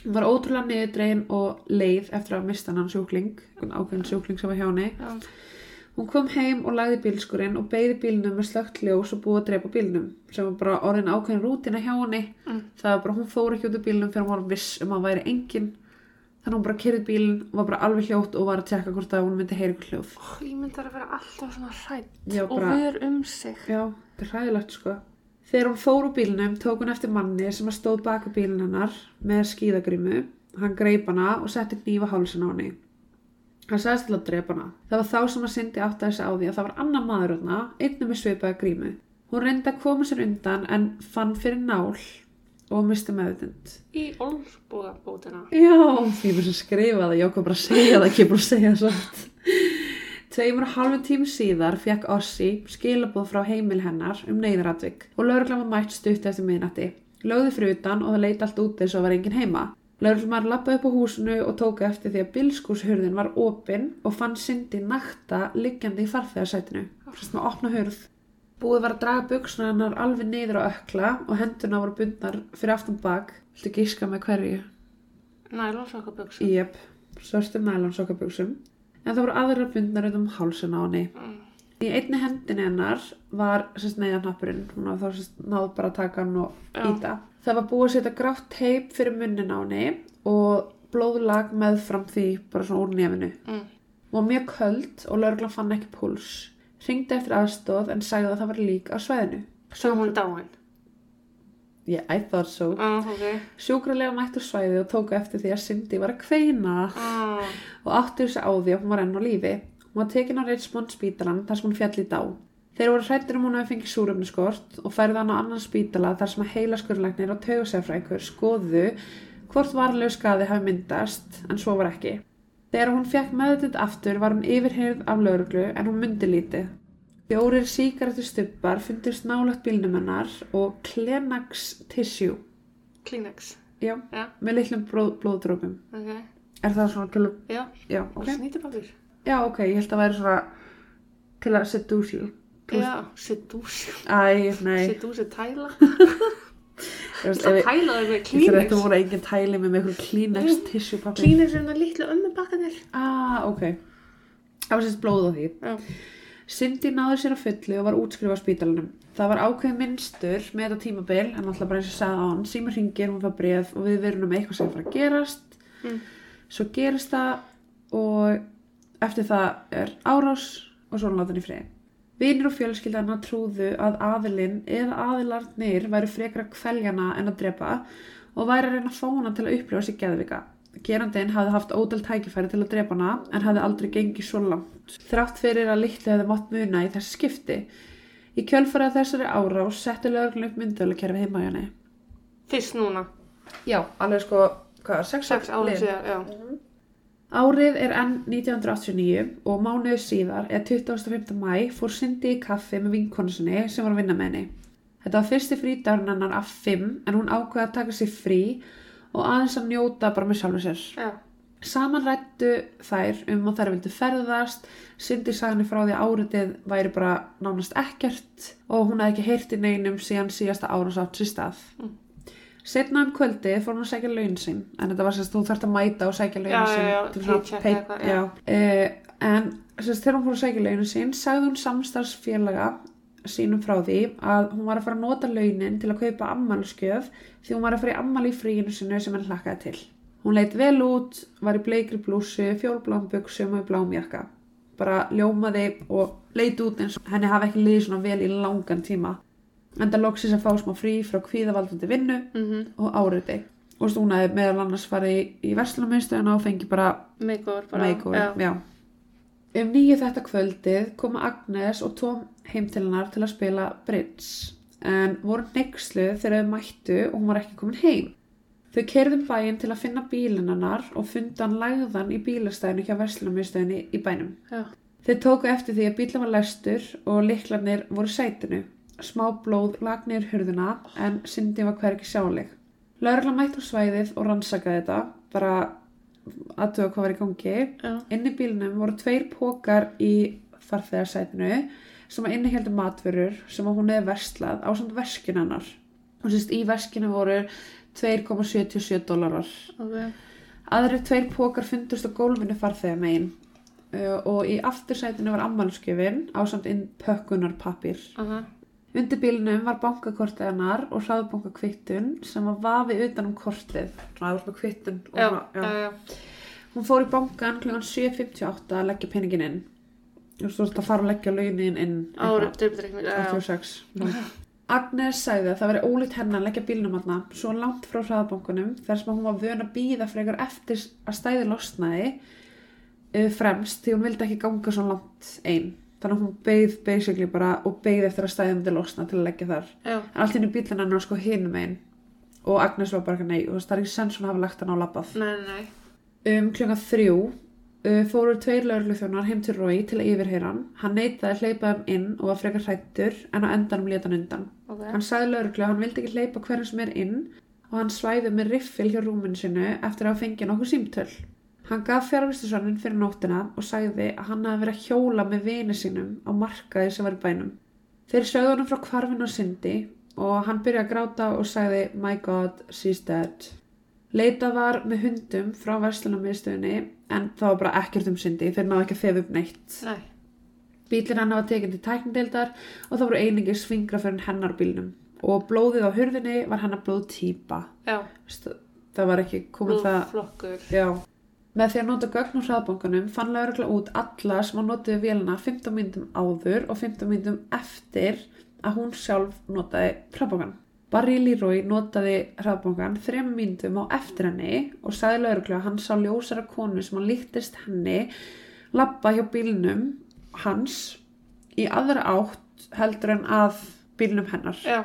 Hún var ótrúlega niðurdregin og leið eftir að mista hann sjúkling, ákveðin sjúkling sem var hjá henni. já, Hún kom heim og lagði bílskurinn og beigði bílnum með slögt ljós og búið að drepa bílnum sem var bara orðin ákveðin rútina hjá henni. Mm. Það var bara, hún fór ekki út úr bílnum fyrir hún var viss um að hann væri engin. Þannig að hún bara kyrði bílinn og var bara alveg hljótt og var að tjekka hvort að hún myndi heyra ykkur hljóð. Ó, ég myndi að vera alltaf svona hrætt Já, og bara- ver um sig. Já, þetta er hræðilegt sko. Þegar hún fór úr bílnum tók hún eftir manni sem að stóð baka bílinn hennar með skíðagrimu. Hann greip hana og setti hnífa hálsin á henni. Hann sagðist til að drepa hana. Það var þá sem að Cindy átti þessi á því að það var annar maður hana, einnig með svipaða grímu. Hún reyndi að koma sér undan en fann fyrir nál og misti meðutund. Í olbúðabótina. Já, því mér sem skrifa það, ég okkur bara að segja það, ekki bara að segja það satt. Tveimur og halvu tím síðar fekk Ossi skilabóð frá heimil hennar um neyðaratvik og lauruglan var mætt stutt eftir miðnætti. Lögði fyrir utan og það leit allt út eins og var engin heima. Lauruglan lappaði upp á húsinu og tók eftir því að bilskúshurðin var opin og fann Cindy nakta liggjandi í farþegarsætinu. Sérst með opna hurð. Búið var að draga buksuna hennar alveg niður á ökla og hendurna voru bundnar fyrir aftan bak. Viltu gíska með hverju? Nælonsokaböksu. Jep, svörstum nælonsokkaböksum. En það voru aðrar bundnar um hálsun á henni. Mm. Í einni hendinni hennar var sérst neyðarnappurinn. Hún var þá náð bara að taka hann og Já. íta. Það var búið að setja grátt teip fyrir munnin á henni og blóðlag meðfram því bara svona úr nefinu. Mm. Hún var mjög köld og lauruglan fann ekki púls. Ringdi eftir aðstóð en sagði að það var lík á svæðinu. Svo hún dáin. Yeah, I thought so. Ah, ok. Sjúkralega mættur svæði og tóku eftir því að Cindy var að kveina. Ah, og átti þessi á því að hún var enn á lífi. Hún var tekin á Richmond spítalan þar sem hún fjall í dá. Þeir voru hrættir um hún að fengi súröfniskort og færði hann á annan spítala þar sem að heila skurlæknir og taugusefrækur skoðu hvort varlegu skaði hafi myndast en svo var ekki. Þegar hún fekk meðutind aftur var hún yfirheyrð af lauruglu en hún myndi lítið. Fjórir síkaretu stubbar fundist nálagt bílnum hennar og Kleenex tissue, Kleenex. já, Já, með litlum blóð, blóðdrópum. ok. Er það svona til að, Já, já, og ok. snýtipapir. Já, ok, ég held að væri svona til að. Plus- Já, sedúsi. Æ, nei. Sedúsi tæla. [laughs] Það ef ég- tæla það með ekki að voru engin tæli með með Kleenex tissue papir. Kleenex er það litlu ömmu bakkanir. Ah, ok. Það var sérst blóð á því. Já. Cindy náði sér að fullu og var útskrifað á spítalunum. Það var ákveðin minnstur með þetta tímabil, en alltaf bara eins og sagði á hann, síma hringir, hún fær bref og við verðum með eitthvað sem fara að gerast. Mm. Svo gerist það og eftir það er árás og svo er hann látin í frið. Vinir og fjölskyldana trúðu að aðilinn eða aðilarnir væri frekar að kveljana en að drepa og væri að reyna að fá hana til að upplifa sig geðvika. Gerandinn hafði haft ódal tækifæri til að drepa hana en hafði aldrei gengið svo langt. Þrátt fyrir að litlu hefði mátt muna í þessi skipti. Í kjölfarið af þessari árás setti lögurinn upp myndölukerfi heima hjá henni. Fyrst núna. Já, alveg sko, hvað, sex, Sex ára síðan, já. Árið er enn 1989 og mánuðu síðar, eða 25. mæ, fór Cindy í kaffi með vinkonu sinni sem var að vinna með henni. Þetta var fyrsti frídagurinn hennar af fimm en hún ákveði að taka sér frí og aðeins að njóta bara með sjálfur sér. Já. Saman rættu þær um að þær vildu ferðast, Cindy sagði henni frá því að áriðið væri bara nánast ekkert og hún hafði ekki heyrt í neinum síðan síðasta ára sátt sér stað. Mm. Setna um kvöldi fór hún að sækja laun sín, en þetta var sérst, þú þarft að mæta og sækja laun sín. já, já, til svona paycheck pay- eitthvað, já. Uh, en sérst, þegar hún fór að sækja laun sín, sagði hún samstarfsfélaga sínum frá því að hún var að fara að nota launin til að kaupa ammálskjöf því hún var að fara í ammál í fríinu sinu sem henni hlakkaði til. Hún leit vel út, var í bleikri blúsu, fjólblám buksum og í blám jakka. Bara ljómaði og leit út eins og henni hafi ekki liðið svona vel í langan tíma. Enda loksins að fá smá frí frá kvíðavaldandi vinnu Mhm. og áriði. Og hefði meðal annars farið í, í verslunarmiðstöðuna og fengi bara Makeover bara. makeover. Já. Já. Um nýju þetta kvöldið koma Agnes og Tom heim til hennar til að spila bridge. En voru neykslu þegar þau mættu og hún var ekki komin heim. Þau kerðum bæinn til að finna bílinn hennar og funda hann lagðan í bílastæðinu hjá verslunarmiðstöðinu í bænum. Já. Þeir tóku eftir því að bílinn var lestur og liklarnir voru sætinu. Smá blóð lag niður hurðuna en Cindy var hvergi sjáleg. Lörgla mætt á svæðið og rannsakaði þetta, bara aðtuga hvað var í gangi. Já. Inn í bílnum voru tveir pókar í farþegarsætinu sem að inniheldu matvörur sem að hún hefði verslað á samt verskinu hennar. Og sérst í verskinu voru 2,77 dólarar. Ok. Aðri tveir pókar fundust á gólfinu farþegamegin uh, og í aftursætinu var ammálskjöfin á samt inn pökkunarpapir. Aha. Undir bílnum var bankakortið hennar og hraðbankakvittun sem var vafið utan um kortið. Svona aður með kvittun. Já, svona- já, já. Hún fór í bankan kl. 7.58 að leggja peningin inn. Þú veist, þú veist að fara að leggja launin inn Árið, dreifdreikning. Já, já. 86. Agnes sagði að það veri ólíkt hennar að leggja bílnum aðna svo langt frá hraðabankunum þar sem hún var vön að býða frekar eftir að stæði losnaði uh, fremst því hún vildi ekki ganga svo langt einn. Þannig að hún beigð basically bara og beigð eftir að stæði myndi losna til að leggja þar. Já. En allt henni bílinn hennar sko hinum einn og Agnes var bara nei og það er ekki sens hún hafa lagt hann á labbað. Nei, nei. Um klukka þrjú uh, fóru tveir laurluþjónar heim til Rói til að yfirheyra hann. Hann neitaði að hleypa þeim inn og var frekar hrættur en á endanum leta hann undan. Ok. Hann sagði lauruglu að hann vildi ekki hleypa hverjum sem er inn og hann svæði með riffil hjá rúminu sinu eftir að fengið nokkuð símtöl. Hann gaf fjárvistusvannin fyrir nóttina og sagði að hann hafi verið að hjóla með vini sínum á markaði sem var í bænum. Þeir sögðu hann frá hvarfinu og syndi og hann byrjaði að gráta og sagði My God, she's dead. Leitað var með hundum frá verslunarmiðstöðinni en það var bara ekkert um syndi, þeir náðu ekki að þefa upp neitt. Nei. Bílinn hann var tekinn til tækndeildar og það voru einingis svingra fyrir hennar bílnum og blóðið á hurðinni var hennar blóð típa. Já. Það var ekki komið það... Blóðflokkur. Með því að nota gögn úr hraðbankanum fann laurugla út alla sem að notiði vélina 15 myndum áður og 15 myndum eftir að hún sjálf notaði hraðbankan. Barry Leroy notaði hraðbankan þrem myndum á eftir henni og sagði laurugla að hann sá ljósara konu sem hann líktist henni lappa hjá bílnum hans í aðra átt heldur en að bílnum hennar Já.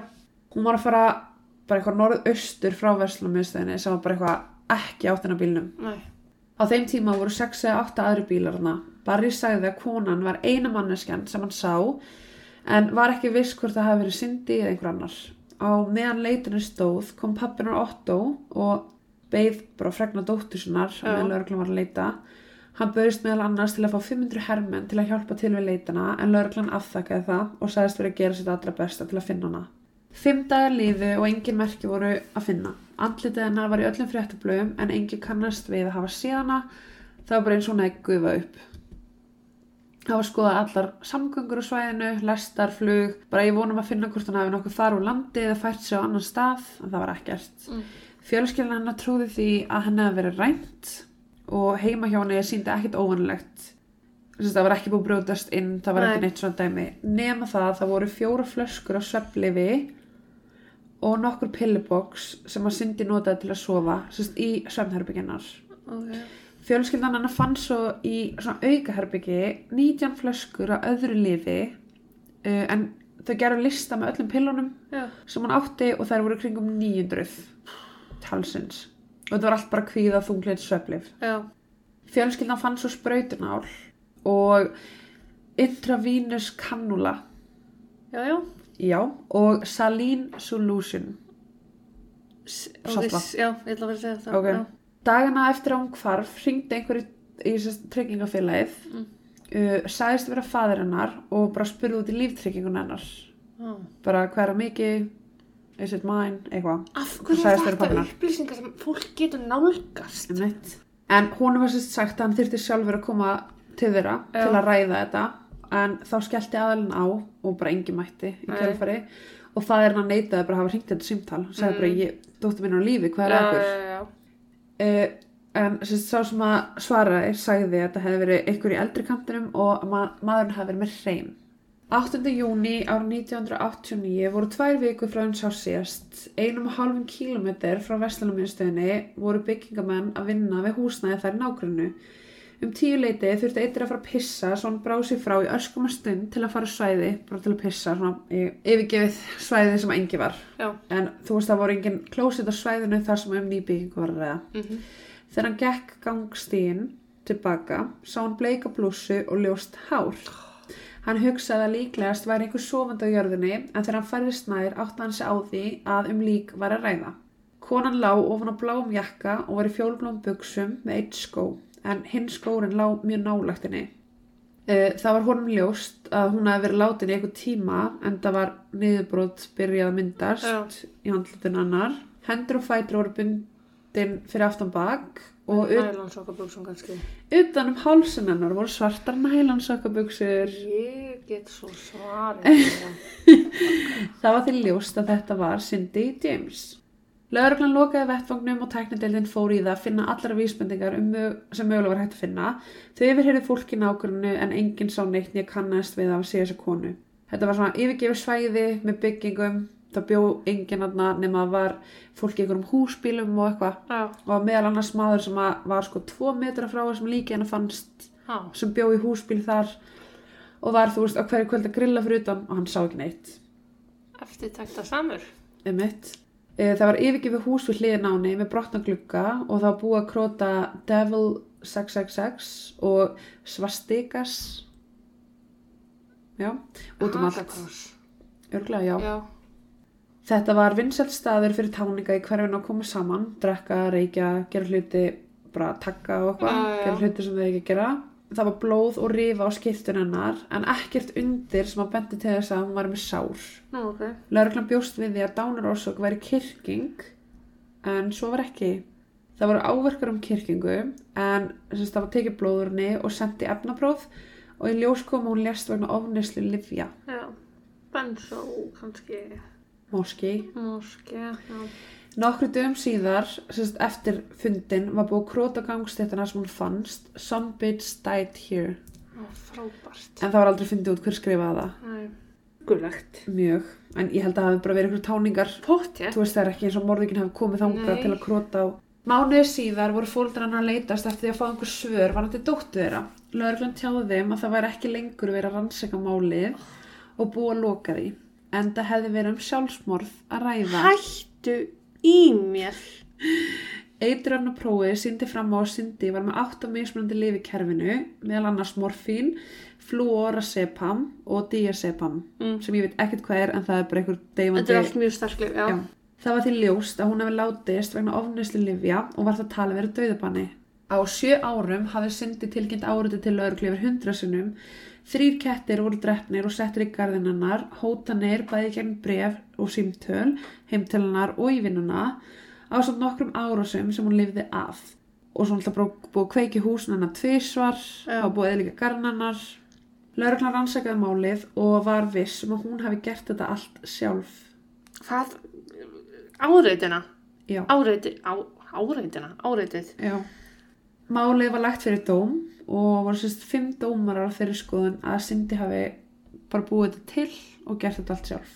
hún var að fara bara eitthvað norðaustur frá verslunarmiðstöðinni sem var bara eitthvað ekki áttina bílnum. Nei. Á þeim tíma voru 6 eða 8 aðri bílar hana. Barry sagði að konan var eina manneskjan sem hann sá en var ekki viss hvort það hafi verið Cindy eða einhver annar. Á meðan leitinu stóð kom pappinar Otto og beið bara fregna dóttur sinnar Já. meðan lögreglan var að leita. Hann bauðist meðal annars til að fá 500 hermenn til að hjálpa til við leitana en lögreglan afþakkaði það og sagðist verið að gera sitt allra besta til að finna hana. Fimm dagar liðu og engin merki voru að finna. Andlitið hennar var í öllum fréttablöðum en engin kannast við að hafa séð hana. Það var bara eins og hún hefði gufa upp. Það var skoðað allar samgöngur á svæðinu, lestar, flug, bara ég vonum að finna hvort hann hafi nokkuð þar úr landi eða fært sig á annan stað, en það var ekkert. Mm. Fjölskyldan hennar trúði því að henni hefði verið rænt og heima hjá henni síndi ekkit óvanlegt. Það var ekki búið að brjótast inn, það var Nei. ekki neitt svona dæmi. Nema það, það voru fjóra flöskur af sveflifi og nokkur pilluboks sem að Cindy notaði til að sofa, sérst í svefnherbygginnar. Ok. Fjölskyldan hennar fann svo í aukaherbyggi 19 flöskur af öðru lifi uh, en þau gerðu lista með öllum pillunum Já. sem hann átti og þær voru kringum 900 talsins og þetta var allt bara kvíða þungleit sveflif. Já. Fjölskyldan fann svo sprautunál og intravínus kannula Já, já. og saline solution S- Saltvatn. ok, s- Já, ég ætla að vera að segja það. Ok. Já. Dagana eftir að hún hvarf hringdi einhverju í tryggingafélagið Mm. uh, sagðist vera fadir hennar og bara spurði út í líftryggingun hennar Já. bara hvað er að mikið is it mine, eitthvað Sagðist er þetta upplýsingar sem fólk getur nálgast? En hún var sérst sagt að hann þyrfti sjálfur að koma til þeirra Já. til að ræða þetta en þá skellti aðalinn á og bara engi mætti í kjálfari og fadir hennar neitaði bara að hafa hringt þetta símtal sagði Mm. bara, ég, dóttir minn er á lífi, hvað er já, að okkur já, já. Uh, en sérst, sá sem að svaraði sagði að þetta hefði verið einhver í eldri kantinum og að ma maðurinn hefði verið með hreim. 8. júni árið 1989 voru tvær vikur frá hún sá síðast. Einum og halvum kílometr frá Vestlunuminstöðinni voru byggingamenn að vinna við húsnæði þær nágrunnu. Um tíu leiti þurfti eittir að fara að pissa svo hann bráði sér frá í öskuma stund til að fara svæði, bara til að pissa svona í yfirgefið svæði sem engi var. Já. En þú veist það voru engin klósit á svæðinu þar sem um nýbyggingu var að ræða. Mhm. Þegar hann gekk gangstíðin tilbaka, sá hann bleika blússu og ljóst hár. Hann hugsaði að líklegast væri einhver sofandi á jörðinni en þegar hann færðist nær átti hann sig á því að um lík var að ræða. Konan lá ofan á bláum jakka og var í fjólblóm buksum með eitt skó en hinn skórin lá mjög nálagt henni. Eh, Það var honum ljóst að hún hefði verið látin í einhver tíma en það var niðurbrot byrjað að myndast Já. í handlutin hennar. Hendur og fætur voru bundin fyrir aftan bak og ut, Nælansokkaböksum kannski. utan um hálsin hennar voru svartar nælansokabuxur. Ég get svo svarið. [laughs] Það var til ljóst að þetta var Cindy James. Lögreglan lokaði vettfangnum og tæknideildin fór í það að finna allara vísbendingar um sem mögulega var hægt að finna. Þau yfirheyrðu fólki nágrunnu en enginn sá neitt nýja kannast við að sé þessa konu. Þetta var svona yfirgefið svæði með byggingum. Það bjó enginn aðna nema að var fólki í einhverjum húsbílum og eitthvað. Já. Og meðal annars maður sem að var sko tvo metra frá þessum líki en fannst Já. sem bjó í húsbíl þar og var þú veist á hverju kvöld að grilla fyrir utan og hann sá ekki neitt. Eftir tekta samur. Einmitt. Eh, Það var yfirgefið hús við hliðin á henni með brotna glugga og það var búið að króta Devil 666 og Svastikas. Já, út um allt. Örglega, já. Já. Þetta var vinsælt staður fyrir táninga í hverfinu að koma saman, drekka, reykja, gera hluti, bara takka og eitthvað, gera hluti sem þau ekki gera. Það var blóð og rifa á skiptun hennar en ekkert undir sem að bendi til þess að hún var með sár. Nú, ok. Lörglan bjóst við því að dánarósök væri kyrking en svo var ekki. Það voru áverkar um kyrkingu en sem sagt, það var tekið blóðurni og sendi efnapróf og í ljós kom að hún lést vegna ofneslu livja, Já. Bensó, kannski. moski. Moski, já. Nokkru dögum síðar, sagt, eftir fundin, var búið að króta gangstéttina sem hún fannst Some bitch died here. Ó, frábært. En það var aldrei fundið út hver skrifaði það. Nei. Gulegt. Mjög. En ég held að það hafi bara verið einhverjum táningar Póttja. þú veist það er ekki eins og morðingin hefði komið Nei. til að króta á Mánuði síðar voru fóldrann að leitast eftir því að fá einhver svör varandi dóttu þeirra. Lögreglan tjáði þeim að það væri ekki lengur verið að rannsaka málið og búa að loka því. En það hefði verið um sjálfsmorð að ræða. Hættu í mér. Eitrafna prófið síndi fram á að Cindy var með 8 mismunandi lifi kerfinu, meðal annars morfín, fluorasepam og diazepam, Mm. sem ég veit ekkert hvað er en það er bara einhver Þetta deyfandi... er allt mjög sterkleg, já. Já. Það var því ljóst að hún hefði látist vegna ofnæslu livja og var það talið verið dauðabanni. Á sjö árum hafði Cindy tilkynnt áriði til lögreglu yfir hundra sinnum. Þrýr kettir voru drefnir og settir í garðinannar, hótanir, bæði gegn bref og símtöl, heimtölunar og í vinnuna á samt nokkrum árásum sem hún lifði af. Og svo alltaf búið að kveiki tvisvar, Já. þá búið eða líka garðinannar. Lögreglan rannsakaði málið og var viss um að hún hafi gert þetta allt sjálf. Hvað? Áreitina? Já. Áreiti, á, áreitina? Áreitið? Já. Málið var lagt fyrir dóm og voru sérst fimm dómarar þeirri skoðun að Cindy hafi bara búið þetta til og gert þetta allt sjálf.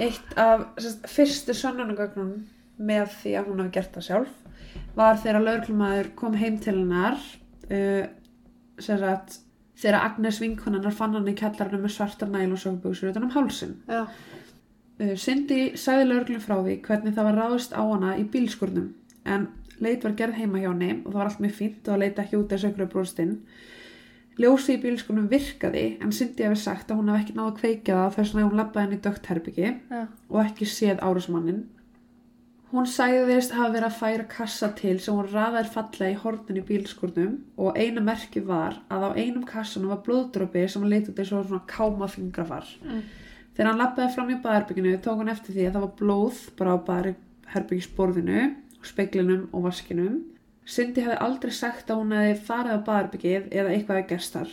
Eitt af sérst, fyrstu sönnunagögnum með því að hún hafi gert það sjálf var þegar lögreglumæður kom heim til hennar uh, sagt þegar Agnes vinkonannar fann hann í kjallarinu með svartar næl og sögbugsur utan um hálsin. Uh, Cindy sagði lögreglum frá því hvernig það var ráðist á hana í bílskurnum en leit var gerð heima hjá henni og það var allt mjög fínt og leit ekki út þessu ykkur brostinn. Ljósi í bílskurnum virkaði en Cindy hefði sagt að hún hef ekki náða að kveikja það þess að hún lappaði henni í dögt herbyggi Já. og ekki séð árásmannin. Hún sagðist hafa verið að færa kassa til sem hún raðaði fallega í hornin í bílskurnum og eina merki var að á einum kassanum var blóðdropi sem hann leit út eins og svona káma fingrafar. Mm. Þegar hann lappaði fram í baðherbygginu tók hann eftir því að það var blóð bara á baðherbyggisborðinu, speiklinum og vaskinum. Cindy hefði aldrei sagt að hún hefði farið á baðherbyggið eða eitthvað að gerst þar.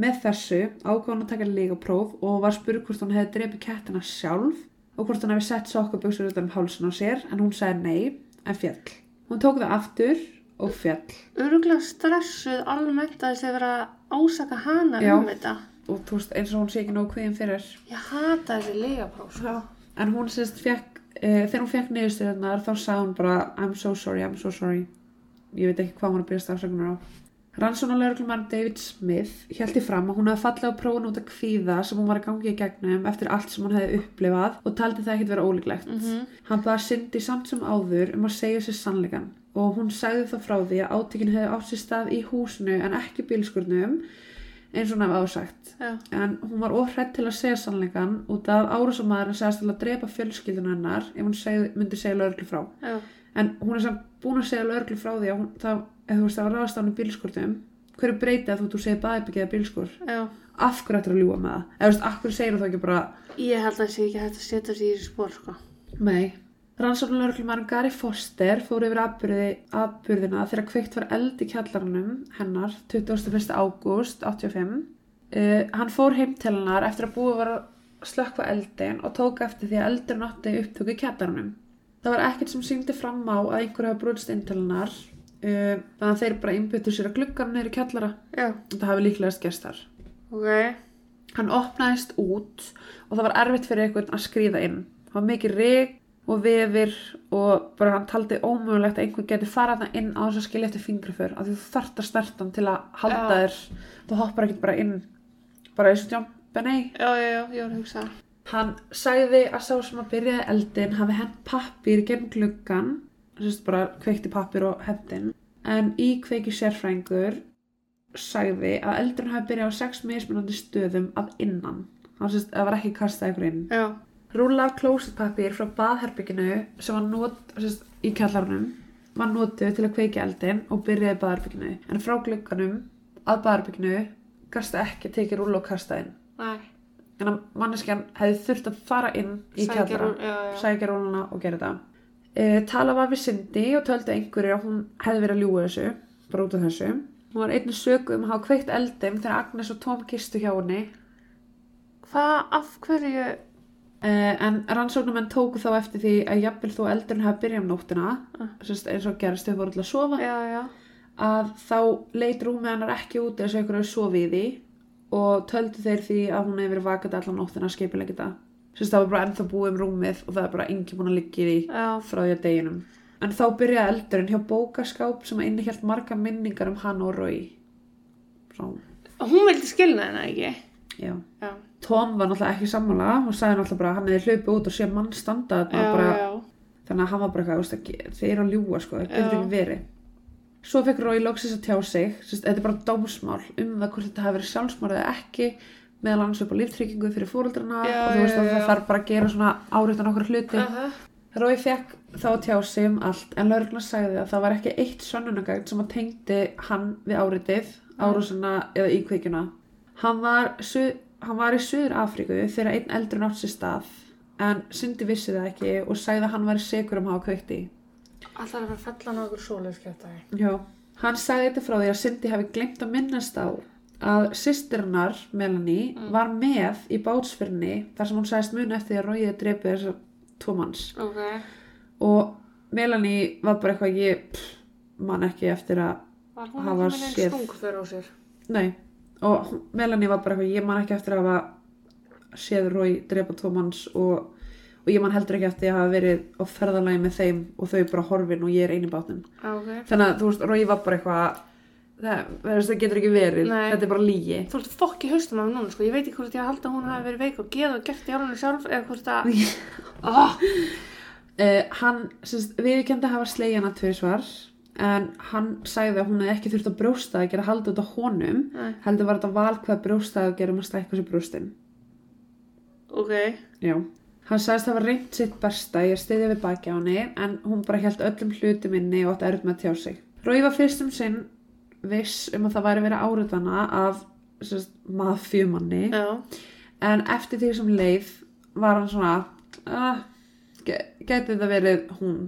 Með þessu ákvað hún að taka líkapróf og var spurð hvort hún hefði drepið kettina sjálf og hvort hún hefði sett sokkaböksur utan um hálsun á sér en hún sagði nei en fjall. Hún tók það aftur og fjall Öruglega stressuð almennt að þessi vera að ásaka hana Já. um þetta. og þú veist eins og hún sé ekki nógu kviðin fyrir. Ég hata þessi legapróf. sko. En hún sérst fekk, uh, þegar hún fekk niðurstöðunar þá sagði hún bara I'm so sorry, I'm so sorry. Ég veit ekki hvað hún er að byrjast afsökunar á. Rannsónalögreglumann David Smith í fram að hún hefði fallið á prófun út af kvíða sem hún var að gangi í gegnum eftir allt sem hún hefði upplifað og taldi það ekkert vera ólíklegt. Mhm. Hann baði Cindy samt sem áður um að segja sér sannleikan og hún sagði þá frá því að átökin hefði átt sér stað í húsinu en ekki bílskurnum eins og hefði ásagt. Já. En hún var óhrætt til að segja sannleikan út af árásamæðurinn segast til að drepa fjölskyldun hennar ef hún segði, myndi segja lögreglu frá. Já. En hún er samt búin að segja lögreglu frá því að hún, það, ef þú veist það var henni bílskurtum, hverju breytið að þú, þú segir baðbyggið að bílskur? Já. Af hverju ættir að ljúga með það? Eða þú veist, af hverju segir þú þá ekki bara, Ég held að það sé ekki hægt að setja sig í spór, sko. nei. Rannsóknarlögreglumarinn Gary Foster fór yfir atburði, atburðina þegar kveikt var eld í kjallarunum hennar 21. ágúst 85. Uh, hann fór heim til hennar eftir að búið var að slökkva eldin og tók eftir því að eldurinn átti upptöku í kjallarunum. Það var ekkert sem síndi fram á að einhver hafa brúðst inn til hennar uh, þannig að þeir bara einbyttu sér að gluggan neyri kjallara. Já. Þetta hafi líklegast gerst þar. Ok. Hann opnaðist út og það var erfitt fyrir einhvern að skrýða inn. Það var mikið rig og vefir og bara hann taldi ómögulegt að einhvern geti farað það inn á þess að skilja eftir fingraför af því þú þarft að snerta hann til að halda Já. þér þú hoppar ekkert bara inn bara eins og John Benet Já, já, já, ég var að hugsa. hann sagði að sá sem að byrjaði eldin hafi hent pappir gegn gluggan sérst bara kveikti pappir og hendin en í kveiki sérfrængur sagði að eldurinn hafi byrjað á sex mismunandi stöðum að innan það sérst, það var ekki kastað ykkur inn Já. Rúla af klósetpapír frá baðherbygginu sem var not, sérst, í kjallarunum var notuð til að kveiki eldin og byrjaði baðherbygginu en frá glugganum að baðherbygginu gasta ekki tekið rúla og kasta inn Nei. en að manneskjan hefði þurft að fara inn í já. sækja rúluna og gera þetta e, tala var við Cindy og töldi einhverju að hún hefði verið að ljúga þessu bara út af þessu hún var einnig sögu um að hafa kveikt eldum þegar Agnes og Tom kistu hjá henni Hvað, af hverju? Uh, en rannsóknumenn tóku þá eftir því að jafnvel þó eldurinn hafi byrjað um nóttina Ah. eins og gerist þau voru til að sofa Já, já. að þá leit rúmið hennar ekki út eins og einhverju sofi í því og töldu þeir því að hún hefur vakandi allan nóttina að skipilegja þetta sérst, það var bara ennþá búið um rúmið og það er bara engin búin að liggja í því frá því að deginum en þá byrjaði eldurinn hjá bókaskáp sem innihjalt marga minningar um hann og Rói Hún vildi skilna hennar, ekki? já Já. Tom var náttúrulega ekki sammála og sagði náttúrulega bara hann hefði hlaupið út og sé mann standa þannig að hann var bara eitthvað, þeir eru að ljúga sko, það getur ekki verið. Svo fekk Rói loksins að tjá sig þetta er bara dómsmál um það hvort þetta hafi verið sjálfsmál eða ekki meðal annars upp á líftryggingu fyrir fóreldrana Já, og þú veist að það þarf bara að gera svona áriðan okkur hluti. Uh -huh. Rói fekk þá að tjá sig um allt en lauruglan sagði að það var ekki eitt sönnunagagn sem að tengdi hann við áriðið, árásuna eða íkveikjuna. Hann var, hann var í Suður Afríku þegar einn eldri nátt sér stað en Sindi vissi það ekki og sagði að hann var segur um að hafa kveikt í. Alltaf er að fara að fella hann á okkur svoleiðskjötaði. Já. Hann sagði þetta frá því að Sindi hafi glemt að minnast á að sýstirinnar Melanie var með í bátsfyrni þar sem hún sagðist muni eftir því að Róiði dreipið þessar tvo manns. Ok. og Melanie var bara eitthvað ég man ekki eftir að Var hún Hafa ekki með einn séð. stung fyrir á sér? nei, og Melanie var bara eitthvað ég man ekki eftir að hafa séð Rói drepa tvo manns og, og ég man heldur ekki eftir að hafa verið á ferðalagi með þeim og þau bara horfin og ég er eini bátnum Ok. þannig að þú veist, Rói var bara eitthvað það, það, getur ekki verið Nei. þetta er bara lígi Þú ert fokk í haustum af núna, sko. Ég veit ekki hvort ég held að hún hafi verið veik og geð og gert í álunni sjálf eða hvort að... Oh, [laughs] uh, hann viðkendi að hafa slegið hana tvisvar en hann sagði að hún hefði ekki þurft að brjósta að gera halda út á honum Nei. heldur var þetta val hvað brjósta að gera um að stækka sér brjóstin ok. já hann sagðist að hafa reynt sitt besta að stiðja við baki á henni en hún bara held öllum hlutum inni og átti erut með tjá sig Rói var fyrst um sinn viss um að það væri verið áriðana af mafjumanni Já. en eftir því sem leið var hann svona uh, geti þetta verið hún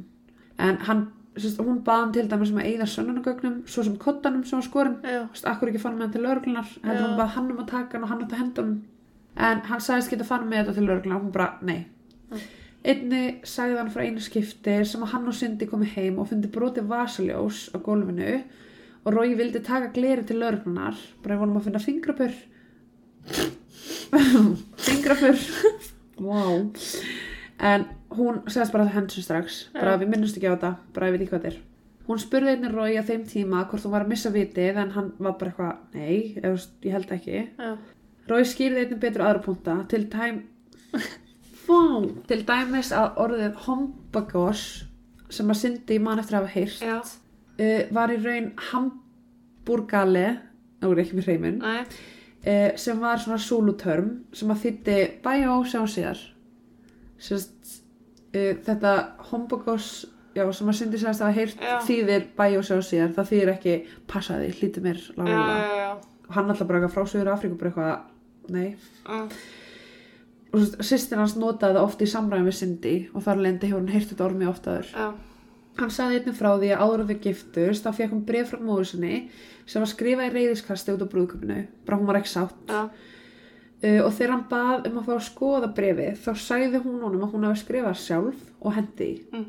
en hann, sérst, hún baði hann til dæmis um að eigða sönnunagögnum svo sem kottanum sem var skorin. Já. Vist, akkur ekki fann með hann til lauruglunar hún bara hann um að taka hann og hann átti að henda hann en hann sagðist geta fann með þetta til lauruglunar og hún bara, nei. Mm. einni sagði hann frá einu skipti sem að hann og Cindy komi heim og fundi brotið vasaljós á gólfinu og Rói vildi taka gleri til lauruglunar bara við volum að finna fingrapur [laughs] fingrapur wow en hún segðast bara að það hendur strax bara við minnumst ekki á þetta bara ég veit ekki hvað þetta er hún spurði einnig Rói á þeim tíma hvort hún var að missa vitið en hann var bara eitthvað, nei, eða, ég held ekki. Rói skýrði einnig betur aðra punta til tæm [laughs] til dæmis að orðið hombagos sem að Cindy man eftir að hafa heyrt Já. uh, var í raun hamburgale nú er ekki með hreimun Nei. uh, sem var svona súlutörm sem að þýtti bæjó sjá síðar Sest, uh, þetta hombagos já, sem að Cindy sagðist að hafa heyrt þýðir bæjó sjá síðar. Það þýðir ekki passaði, hlítið mér og hann alltaf bara eitthvað frá Suður Afríku bara eitthvað, nei. Já. og sýstin hans notaði það oft í samræðum við Cindy og þar lendi hefur hann heyrt þetta orð mjög oft aður Já. Hann sagði einnig frá því að áður en þau giftust þá fekk hún bref frá móður sinni sem var skrifað í reyðiskasti út á brúðköpinu bara hún var ekki sátt. Já. Uh, og þegar hann bað um að fá að skoða brefið þá sagði hún honum að hún hafi skrifað sjálf og hendi Mm.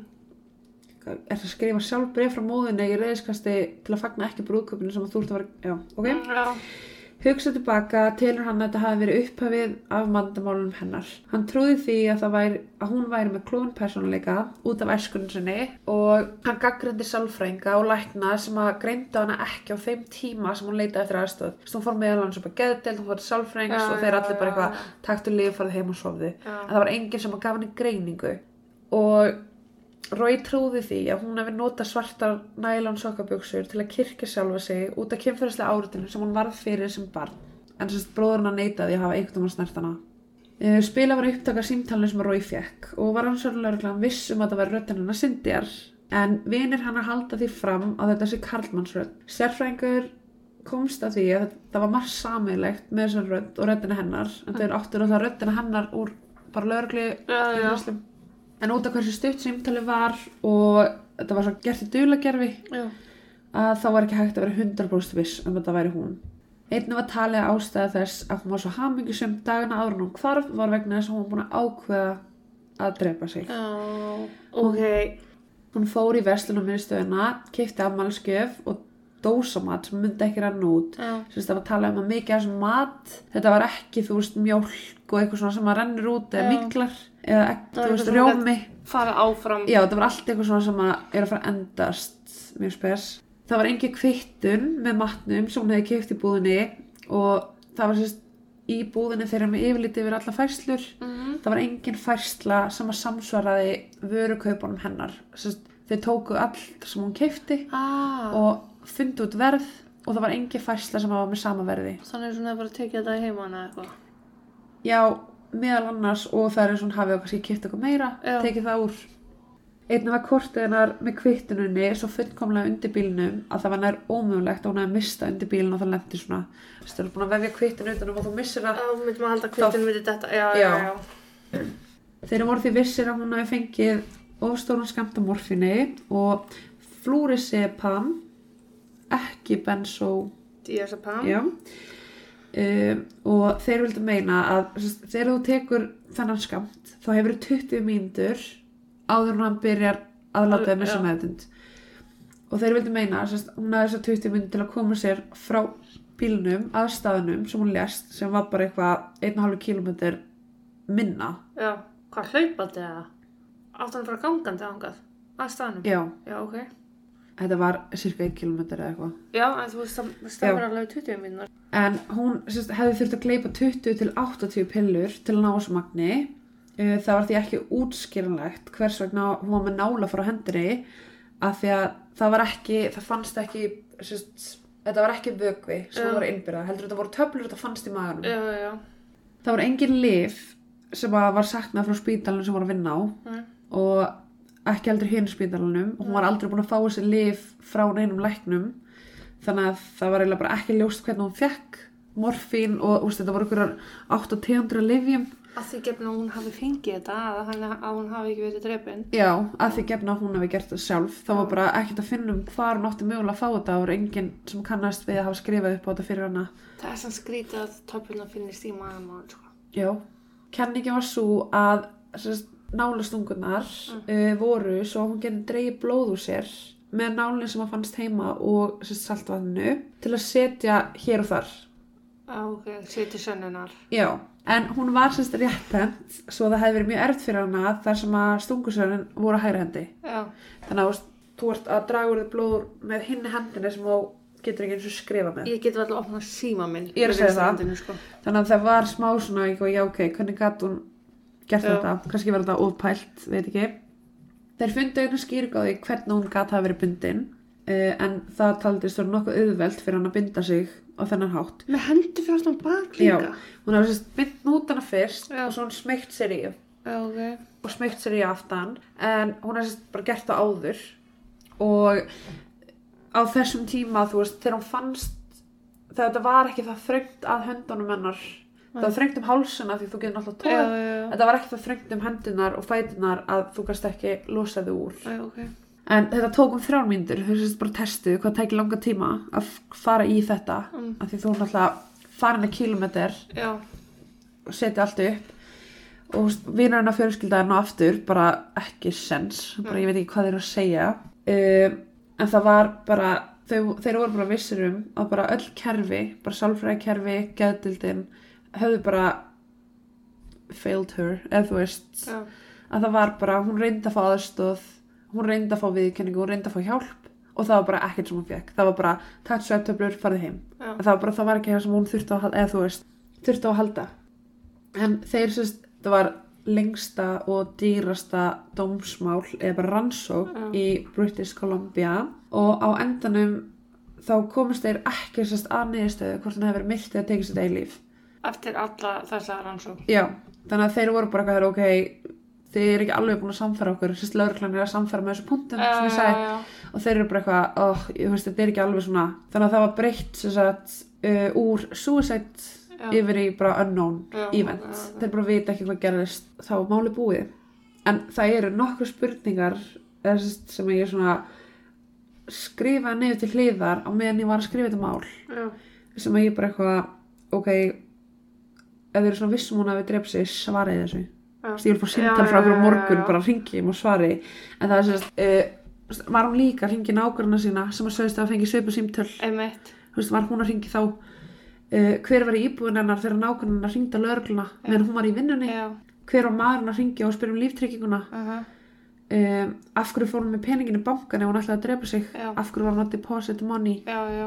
er það að skrifa sjálf bref frá móðinni í reyðiskasti til að fagna ekki brúðköpinu sem að þú ert að vera já, ok Já. Hugsa tilbaka telur hann að þetta hafi verið upphafið af mandamálunum hennar. Hann trúði því að, væri, að hún væri með klófin persónuleika út af æskunum sinni og hann gaggrindi sálfrænga og lækna sem að greinda hana ekki á þeim tíma sem hún leitaði eftir aðstöð. Svo hún fór meðal hans upp að geðdelt, hún fór til sálfrængs Já, og þeir allir bara eitthvað taktu lif, farið heim og sofðu. Já. En það var enginn sem að gaf henni greiningu og Rói trúði því að hún hefði notað svartar nælon sokkabjöksur til að kirkja sjálfa sig út af kynferðislega áritinu sem hún varð fyrir sem barn. En sérst bróður hann að hafa einhvern veginn snert hana. Uh, spila var upptaka símtalinu sem Rói fekk og var hann svolítið viss um að það var röddinn hennar Sindjar. En vinir hann að halda því fram að þetta sé Karlmannsrödd. Sérfræðingur komst að því að þetta var margt samilegt með þessar rödd og röddina hennar. En þau eru áttur og það röddina hennar úr bara yfirheyrslum. En út af hversu stutt símtali var og þetta var svo gert í dulagerfi að þá var ekki hægt að vera 100% viss um að þetta væri hún. Einnig var talið að ástæða þess að hún var svo hamingjusum dagana áður en hún hvarf var vegna þess að hún var búin að ákveða að drepa sig. Já. Ok. Hún fór í verslunum minnsstöðuna, keipti afmælskjöf og dósamat sem myndi ekki rann út. Sérst það var talað um að mikið af þessum mat, þetta var ekki þú veist mjólk og eitthvað svona sem að rennur út eða Já. miklar eða Það var sem rjómi. Fara áfram. Já, það var allt eitthvað svona sem að er að fara að endast mjög spes. Það var engin kvittun með matnum sem hún hefði keift í búðinni og það var sérst í búðinni þeirra með yfirliti yfir alla færslur Mhm. það var engin færsla sem að samsvaraði vörukaupunum hennar Sest, þau tóku allt sem hún keifti ah. og fundu út verð og það var engin færsla sem var með sama verði þannig er svona bara að tekja þetta í heimann eða eitthvað já, meðal annars og það er svona hafið kannski keift eitthvað meira Já. tekið það úr einn var kortið hennar með kvittununni svo fullkomlega undir bílnum að það var nær ómögulegt að hún hefði mista undir bílun og það lendi svona þú veist, þú er búin að vefja kvittun utanum og þú missir það Já, myndum að halda kvittin við þetta. Já, já, Já. já. þeir voru því vissir að hún hefði fengið ofstóran skamt af morfinni og flúrisepam ekki bensó Diazepam. Um, og þeir vildu meina að þegar þú tekur þennan skamt þá hefur 20 mínútur áður en hann byrjar að láta þeim missa Já. meðutund og þeir vildu meina að hún hafði þessar 20 mínútur til að koma sér frá bílnum að staðnum sem hún lést sem var bara eitthvað 1,5 km minna Já, hvað hlaupandi eða? Áttu hann bara gangandi ángað? Að staðnum? já, Já, ok. Þetta var cirka 1 km eða eitthvað Já, en þú veist, það stafur alveg 20 mínútur. En hún sérst, hefði þurft að gleypa 20 til 80 pillur til að ná þessu magni. Uh, Það var því ekki útskýranlegt hvers vegna hún var með nála frá hendinni af því að það var ekki, það fannst ekki, sérst, þetta var ekki vögvi sem Já. voru innbyrðað, heldur þetta voru töflur þetta fannst í maganum. Já, já. Það voru engin lif sem að var saknað frá spítalunum sem voru að vinna á Nei. og ekki heldur hinn spítalunum og hún var aldrei búin að fá þessi lif frá neinum læknum. Þannig að það var eiginlega bara ekki ljóst hvernig hún fekk morfín og úst, þetta voru ykkur 800 livjum Að því gefna hún hafi fengið þetta, að, að hún hafi ekki verið drefin. já, að því gefna hún hefði gert það sjálf. Það var bara ekkert að finna um hvar hún átti mögulega að fá þetta. Og enginn sem kannast við að hafa skrifað upp á þetta fyrir hana. Það er sann skrítið að töfluna finnist í og sko. já, kenningin var svo að sérst, nálastungunar uh, voru svo hún getur dreigið blóð úr sér með nálinn sem að fannst heima og sérst, saltvatninu til að setja hér og þar ok, seti sönnunar. Já, en hún var sérst réttbent svo það hefði verið mjög erft fyrir hana þar sem að stungusörnin voru að hægra hendi. Já, Þannig að þú ert að draga úr þér blóður með hinni hendinni sem þú getur ekki eins og skrifa með. ég get vel að opna síma minn. Ég er að segja það. Sko. Þannig að það var smá svona, ég já ok, hvernig gatt hún gert Já. þetta? Kannski var þetta ópælt, veit ekki. Þeir fundu á því hvernig hún gatt hafa verið bundin uh, en það taldist vera nokkuð auðvelt fyrir hann að binda sig á þennan hátt. Með hendi fyrir aftan bak Já, líka. hún hefði sérst bind nútana fyrst Já. og svo hún smeykt sér í Já, ok. og smeykt sér í aftan en hún hefði bara gert það áður og á þessum tíma þú veist þegar hún fannst þegar þetta var ekki það þröngt að höndunum hennar það var þröngt um hálsina því þú getur náttúrulega tóð já. þetta var ekki það þröngt um hendunar og fætunar að þú gast ekki losa þau úr. Já, ok. en þetta tók um þrjár mínútur. Þú veist bara testu hvað tækir langa tíma að fara í þetta. Mm. af því þú náttúrulega farin að kilometr Já, og setja allt upp. Og vinar hennar fjölskylda er nú aftur bara ekki sens. Bara ég veit ekki hvað þeir eru að segja. Um, en það var bara þau, þeir voru bara vissir um að bara öll kerfi, bara sálfræði kerfi geðdildin, höfðu bara failed her, eða þú veist. Já, að það var bara, hún reyndi að fá aðstóð hún reyndi að fá viðkenningu, hún reyndi að fá hjálp og það var bara ekkert sem hún fekk það var bara, takk sveftöflur, farið heim. Það var bara, það var ekki það sem hún þurfti á að halda eða þú veist, þurfti á að halda. En þeir sérst, það var lengsta og dýrasta dómsmál eða bara rannsók Já. í British Columbia. Og á endanum þá komist þeir ekki sérst að niðurstöðu hvort hann hefur myrt eða tekið sér degi líf Eftir alla þessa rannsók. já, þannig að þeir voru bara eitthvað ok, þeir eru ekki alveg búin að samfæra okkur. Sérst lögreglan er að samfæra með þessu punktum sem ég sagði. já, og þeir eru bara eitthvað, oh, ég veist, þetta er ekki alveg svona. Þannig að það var breytt sagt, uh, úr suicide já. yfir í bara unknown Já, event. já, já. þeir bara vita ekki hvað gerðist þá var máli búið. En það eru nokkru spurningar sem ég svona skrifaði niður til hliðar á meðan ég var að skrifa þetta mál Já, sem að ég bara eitthvað ok, ef þeir eru svona vissum hún að við dreif sig svarið þessu. Ég vil fá síntal frá okkur á morgun bara ringi ég og svari en það er sérst uh, var hún líka að ringi nákvæmna sína sem að sögist að fengi símtöl? Einmitt. Þú veist, var hún að ringi þá uh, hver var í íbúin hennar þegar nákvæmna að lögregluna meðan hún var í vinnunni? Já, hver var maðurinn að ringja og spyrja um líftrygginguna? Aha, um, af hverju fór hún með peningin í bankan ef hún ætlaði að drepa sig? Já. af hverju var hún að deposit money? Já, já.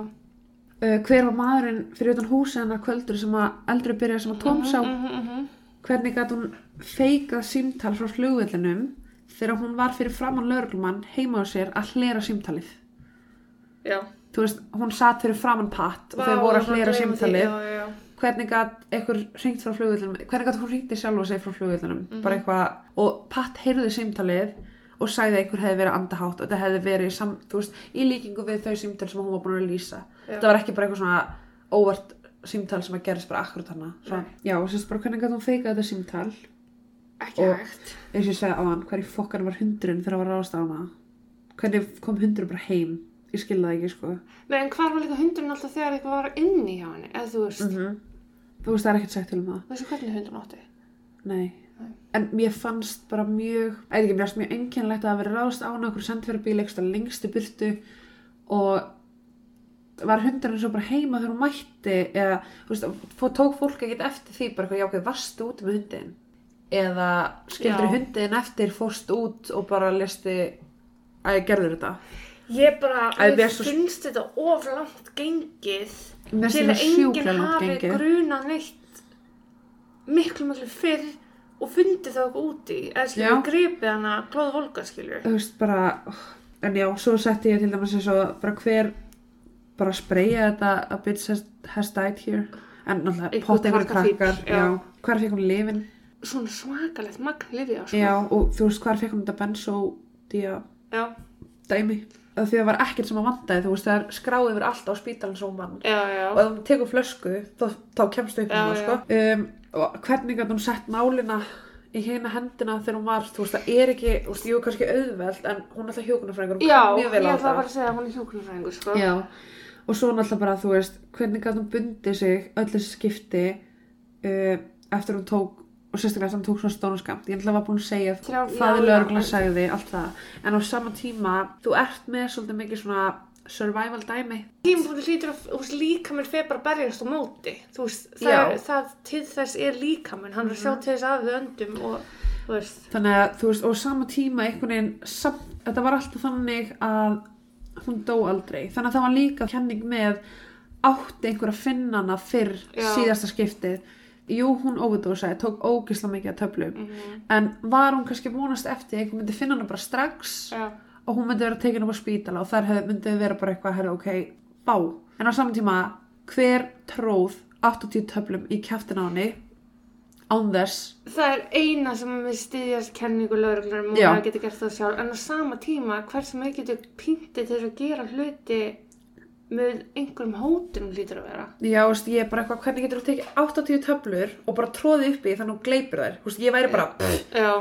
Uh, hver var maðurinn fyrir utan húsi hennar kvöldur sem að eldri byrja sem að tómsá Mhm, mhm, hvernig gæti hún feikað símtal frá flugvellinum þegar hún var fyrir framann lögreglumann heima á sér að hlera símtalið Já. þú veist, hún satt fyrir framann patt og þau voru að hlera símtalið Já, já, já. hvernig gæti einhver hringt frá flugvellinum hvernig gæti hún hringti sjálf og segi frá flugvellinum Mhm. bara eitthvað, og patt heyrði símtalið og sagði að einhver hefði verið andahátt og þetta hefði verið sam, þú veist, í líkingu við þau símtal sem hún var búin að lýsa. Þetta var ekki bara eitthvað svona óvart símtal sem að gerist bara akkurat hana Nei. já, og sérst bara hvernig gæti hún feikað þetta símtal Ekki Og- hægt. eins og ég segi á hann, hver í fokkan var hundurinn þegar það var ráðast á hana hvernig kom hundurinn bara heim ég skilði það ekki sko Nei, en hvar var líka hundurinn alltaf þegar eitthvað var inni hjá henni? Eða þú veist, -hmm. þú veist það er ekkert sagt til um það veistu hvernig hundurinn átti? nei Nei. en mér fannst bara mjög fannst mjög einkennilegt að veri ráðast á hana okkur sendfjörabíl eitthvað lengstu burtu og var hundurinn svo bara heima þegar hún mætti eða, veist, tók fólk ekkert eftir því bara eitthvað, já, ok, varstu út með hundin eða skildur hundin eftir fórst út og bara lesti að ég gerður þetta. Ég bara, mér mér svo- finnst þetta of langt gengið finnst til að enginn hafi grunað neitt miklu, miklu fyrr og fundið það okkur úti. Eða Já. skilur gripið hana þú veist bara en já, svo setti ég til dæmis eins og bara hver bara spreyja þetta a bitch has, has died here. En náttúrulega Einhver pott einhverju krakkafíll, krakkar hvar fekk hún lifin svona svakalegt magn lifið á sko. já, og þú veist hvar fekk hún þetta bensódía já, dæmi? Að því það var ekkert sem að vandaði þú veist það er skráð yfir allt á spítalinn svo mann já, já. og ef hún tekur flösku þá, þá kemst upp Já, um það sko. um, og hvernig hún sett nálina í hérna hendina þegar hún var þú veist það er ekki, þú veist, jú kannski auðveld en hún er alltaf hjókunarfræðingur já, ég það. bara að segja að hún er hjókunarfræðingur sko. Já, og svo náttúrulega bara, þú veist, hvernig gæti hún bundið sig öll þessi skipti uh, eftir hún tók, og sérstaklega eftir hún tók svona stónu skamt. Ég náttúrulega var búin að segja það er lögreglan en- sagði, allt það. En á sama tíma, þú ert með svolítið mikið svona survival dæmi. tímapunktur hlýtur að líkaminn fer bara berjast á móti þú veist, það, er, það til þess er líkaminn hann er sjá til þess að við öndum og þú veist, Þannig að, þú veist, og á sama tíma einhvern veginn, þetta var alltaf þannig að hún dó aldrei. Þannig að það var líka kenning með átti einhver að finna hana fyrr Já. síðasta skiptið. Jú, hún overdósaði, tók ógisla mikið að töflum. mm En var hún kannski vonast eftir að einhver myndi finna hana bara strax já, og hún myndi vera tekin upp á spítala og þar myndi vera bara eitthvað, herra, ok, bá. En á saman tíma, hver tróð 80 töflum í kjaftin á henni án þess, það er eina sem við styðjast kenningu lögreglunar og Já. maður getur gert það sjálf en á sama tíma hvers sem við getur píntið til að gera hluti með einhverjum hótunum lítur að vera já, veist, ég er bara eitthvað, hvernig getur þú tekið 80 töflur og bara tróðið upp í þannig að hún gleipir þær. Þú veist, ég væri bara, já,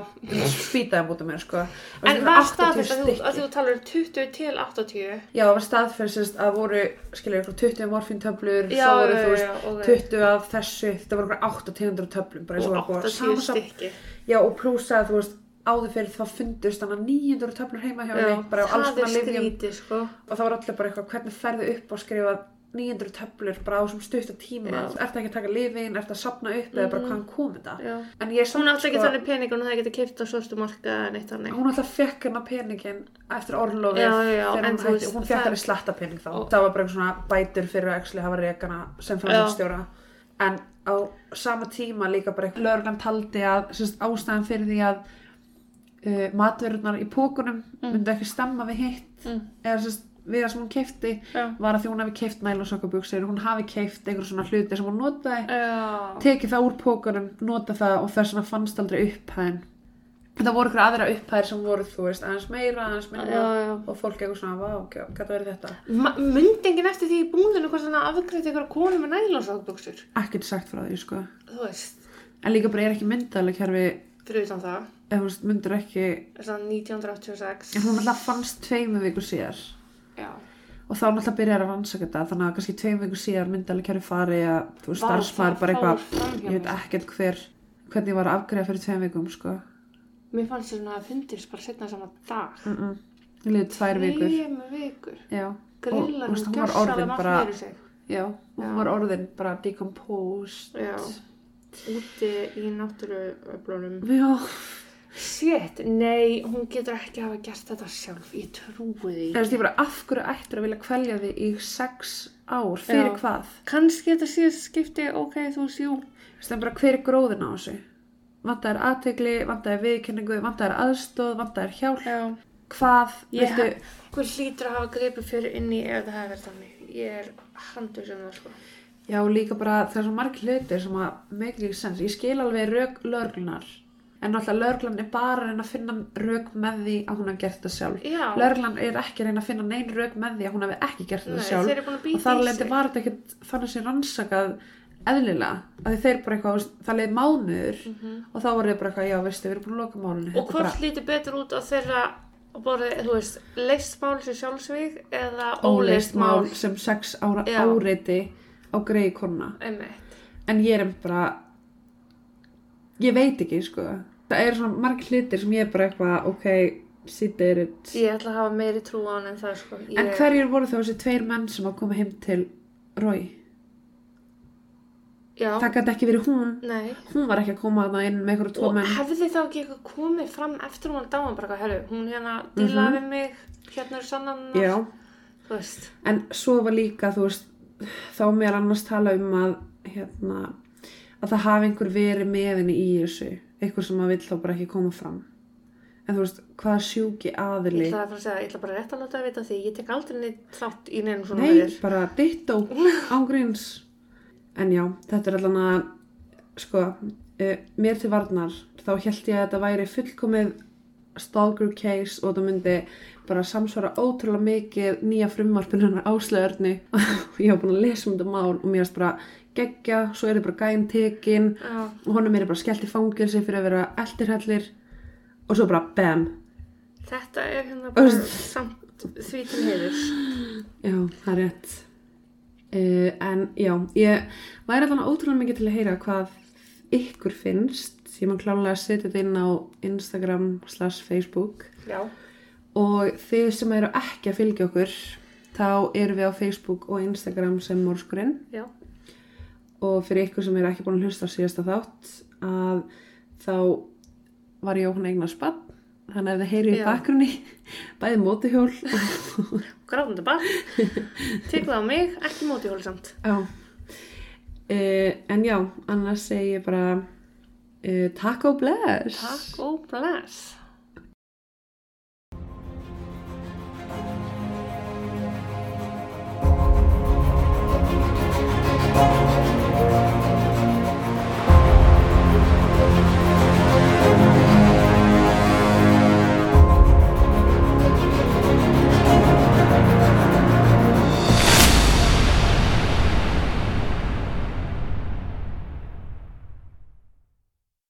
spýtaði mútið mér, sko. Þú en var eru staðfest að þú, að þú talar um 20 til 80 Já, það var staðferðsist að voru, skilja, ykkur 20 morfíntöflur, Já, svo voru, já, þú veist, já, ok. 20 af þessu, þetta voru okkur 8 tegundur af töflum, bara eins og og var búið að 80 samsafna- stykki Já, og pluss að, þú veist, áður fyrir þá fundust þannig 900 töflur heima hjá henni, bara á alls það er konar skrítið sko og það var allir bara eitthvað, hvernig ferðu upp og skrifa 900 töflur bara á þessum stutta tíma, Já. þú ert ekki að taka lifin, ert að sapna upp eða bara hvaðan kom þetta. Já. En ég Hún átti ekki sko, þannig pening og það geti keipt á svörstu marka eða hún alltaf fekk hennar peningin eftir orlofið hún fekk það- henni slatta pening þá. Og- Það var bara eitthvað svona bætur fyrir að actually hafa rekana sem framhaldstjóra. En á sama tíma líka bara eitthvað lögurnan taldi að ástæðan fyrir því að uh, matverurnar í pókunum myndu ekki stemma við hitt Mm. eða sérst, við það sem hún keifti Já. var að því hún hafi keift nælonsokkabjöksir hún hafi keift einhver svona hluti sem hún notaði Já. tekið það úr pókunum, nota það og þess vegna fannst aldrei upphæðin það voru ykkur aðra upphæðir sem voru þú veist aðeins meira, aðeins minna Já, já. og fólk eitthvað svona, vá, ok, hvað verið þetta enginn eftir því í búðinu hvort þannig að afgreita ykkur konu með nælonsákbuxur. ekkert sagt frá því, sko en líka bara er ekki myndalega kerfi fyrir utan það. Ef þú myndur ekki að 1986. en hún alltaf fannst tveimu vikur síðar Já. og þá náttúrulega byrjar að rannsaka þetta þannig að kannski tveim vikur síðar myndalega kerfi fari að þú veist, starfsmæður það bara eitthvað ég veit ekkert hver hvernig ég var að afgreða fyrir tveim vikum, sko Mér fannst þess að það fundist bara setna saman dag. mm -mm. ég liði tvær vikur Þremur vikur. já, Grillar veist, hún var orðin bara fyrir sig. já, og hún var orðin bara decomposed Já. Úti í náttúruöflunum. já, Shit, nei, hún getur ekki hafa gert þetta sjálf. Ég trúi því. þú veist, ég bara af hverju ættir að vilja kvelja þig í sex ár, fyrir Já. hvað Kannski þetta síðast skipti, ok, þú veist, jú. þú veist, en bara hver er gróðin á þessu vantar aðtegli, vantar viðkenningu, vantar aðstóð, vantar hjálp, Já. hvað, Ég viltu, Hver hlýtur að hafa greipið fyrir inni ef það hefði verið þannig? Ég er handur sem það sko. já líka bara það er svo margir hlutir sem að make ekki sens, ég skil alveg rök löglunar, en náttúrulega löglan er bara að reyna að finna rök með því að hún hafi gert það sjálf. Já. Löglan er ekki að reyna að finna neinn rök með því að hún hafi ekki gert það Nei, sjálf og þar sig. var þetta ekkert þannig sem rannsakað eðlilega, að þeir bara eitthvað, það leið mánuður og þá voru þeir bara eitthvað, já veistu, við erum búin að loka. Mhm. Og hvort lítur betur út á þeirra bara, þú veist, leist mál sem sjálfsvík eða óleist mál mál sem sex ára Já. áreiti á greið kona Einmitt. en ég er bara ég veit ekki sko það er svona margir hlutir sem ég er bara eitthvað ok, sit there it. Ég ætla að hafa meiri trú á hann en það sko. Ég, en hverjir voru þá þessi tveir menn sem að koma heim til Rói Já, það gæti ekki verið hún. Nei. hún var ekki að koma þarna inn með einhverju tvo Og menn. hefði þá ekki eitthvað komið fram eftir hún var dáin bara herru, hún hérna dílaði við mig, hérna er sannan en svo var líka þú veist, þá mér annars tala um að hérna, að það hafi einhver verið með henni í þessu einhver sem að vill þá bara ekki koma fram. En þú veist, hvað sjúki ég aðili ætla að fara að segja, ég ætla bara rétt að láta að vita því, ég tek aldrei neitt þátt í neinu svona Nei, veður. bara ditto [laughs] ángríns en já, þetta er allan að sko, uh, mér til varnar þá held ég að þetta væri fullkomið stalker case og það myndi bara samsvara ótrúlega mikið nýja frumvarpinunar áslöðurni [laughs] og ég var búin að lesa um þetta mál og mér erst bara geggja, svo er þið bara gæn tekin Já, og honum er bara skellt í fangilsi fyrir að vera eldirhellir og svo bara bam. Þetta er hérna bara samt því til heiðurs. Já, það er rétt. Uh, en já, ég væri allan ótrúlega mikið til að heyra hvað ykkur finnst. Ég má klálega setja þetta inn á Instagram slash Facebook. Já, og þið sem eru ekki að fylgja okkur þá erum við á Facebook og Instagram sem morskurinn já, og fyrir ykkur sem eru ekki búin að hlusta síðasta þátt að þá var ég okkur eignar spann þannig að ef þið heyrið í bakgrunni bæði mótuhjól og gráðandi barn, teklaði á mig, ekki móti hóli samt. Já. Uh, en já, annars segi ég bara uh, takk og bless. Takk og bless.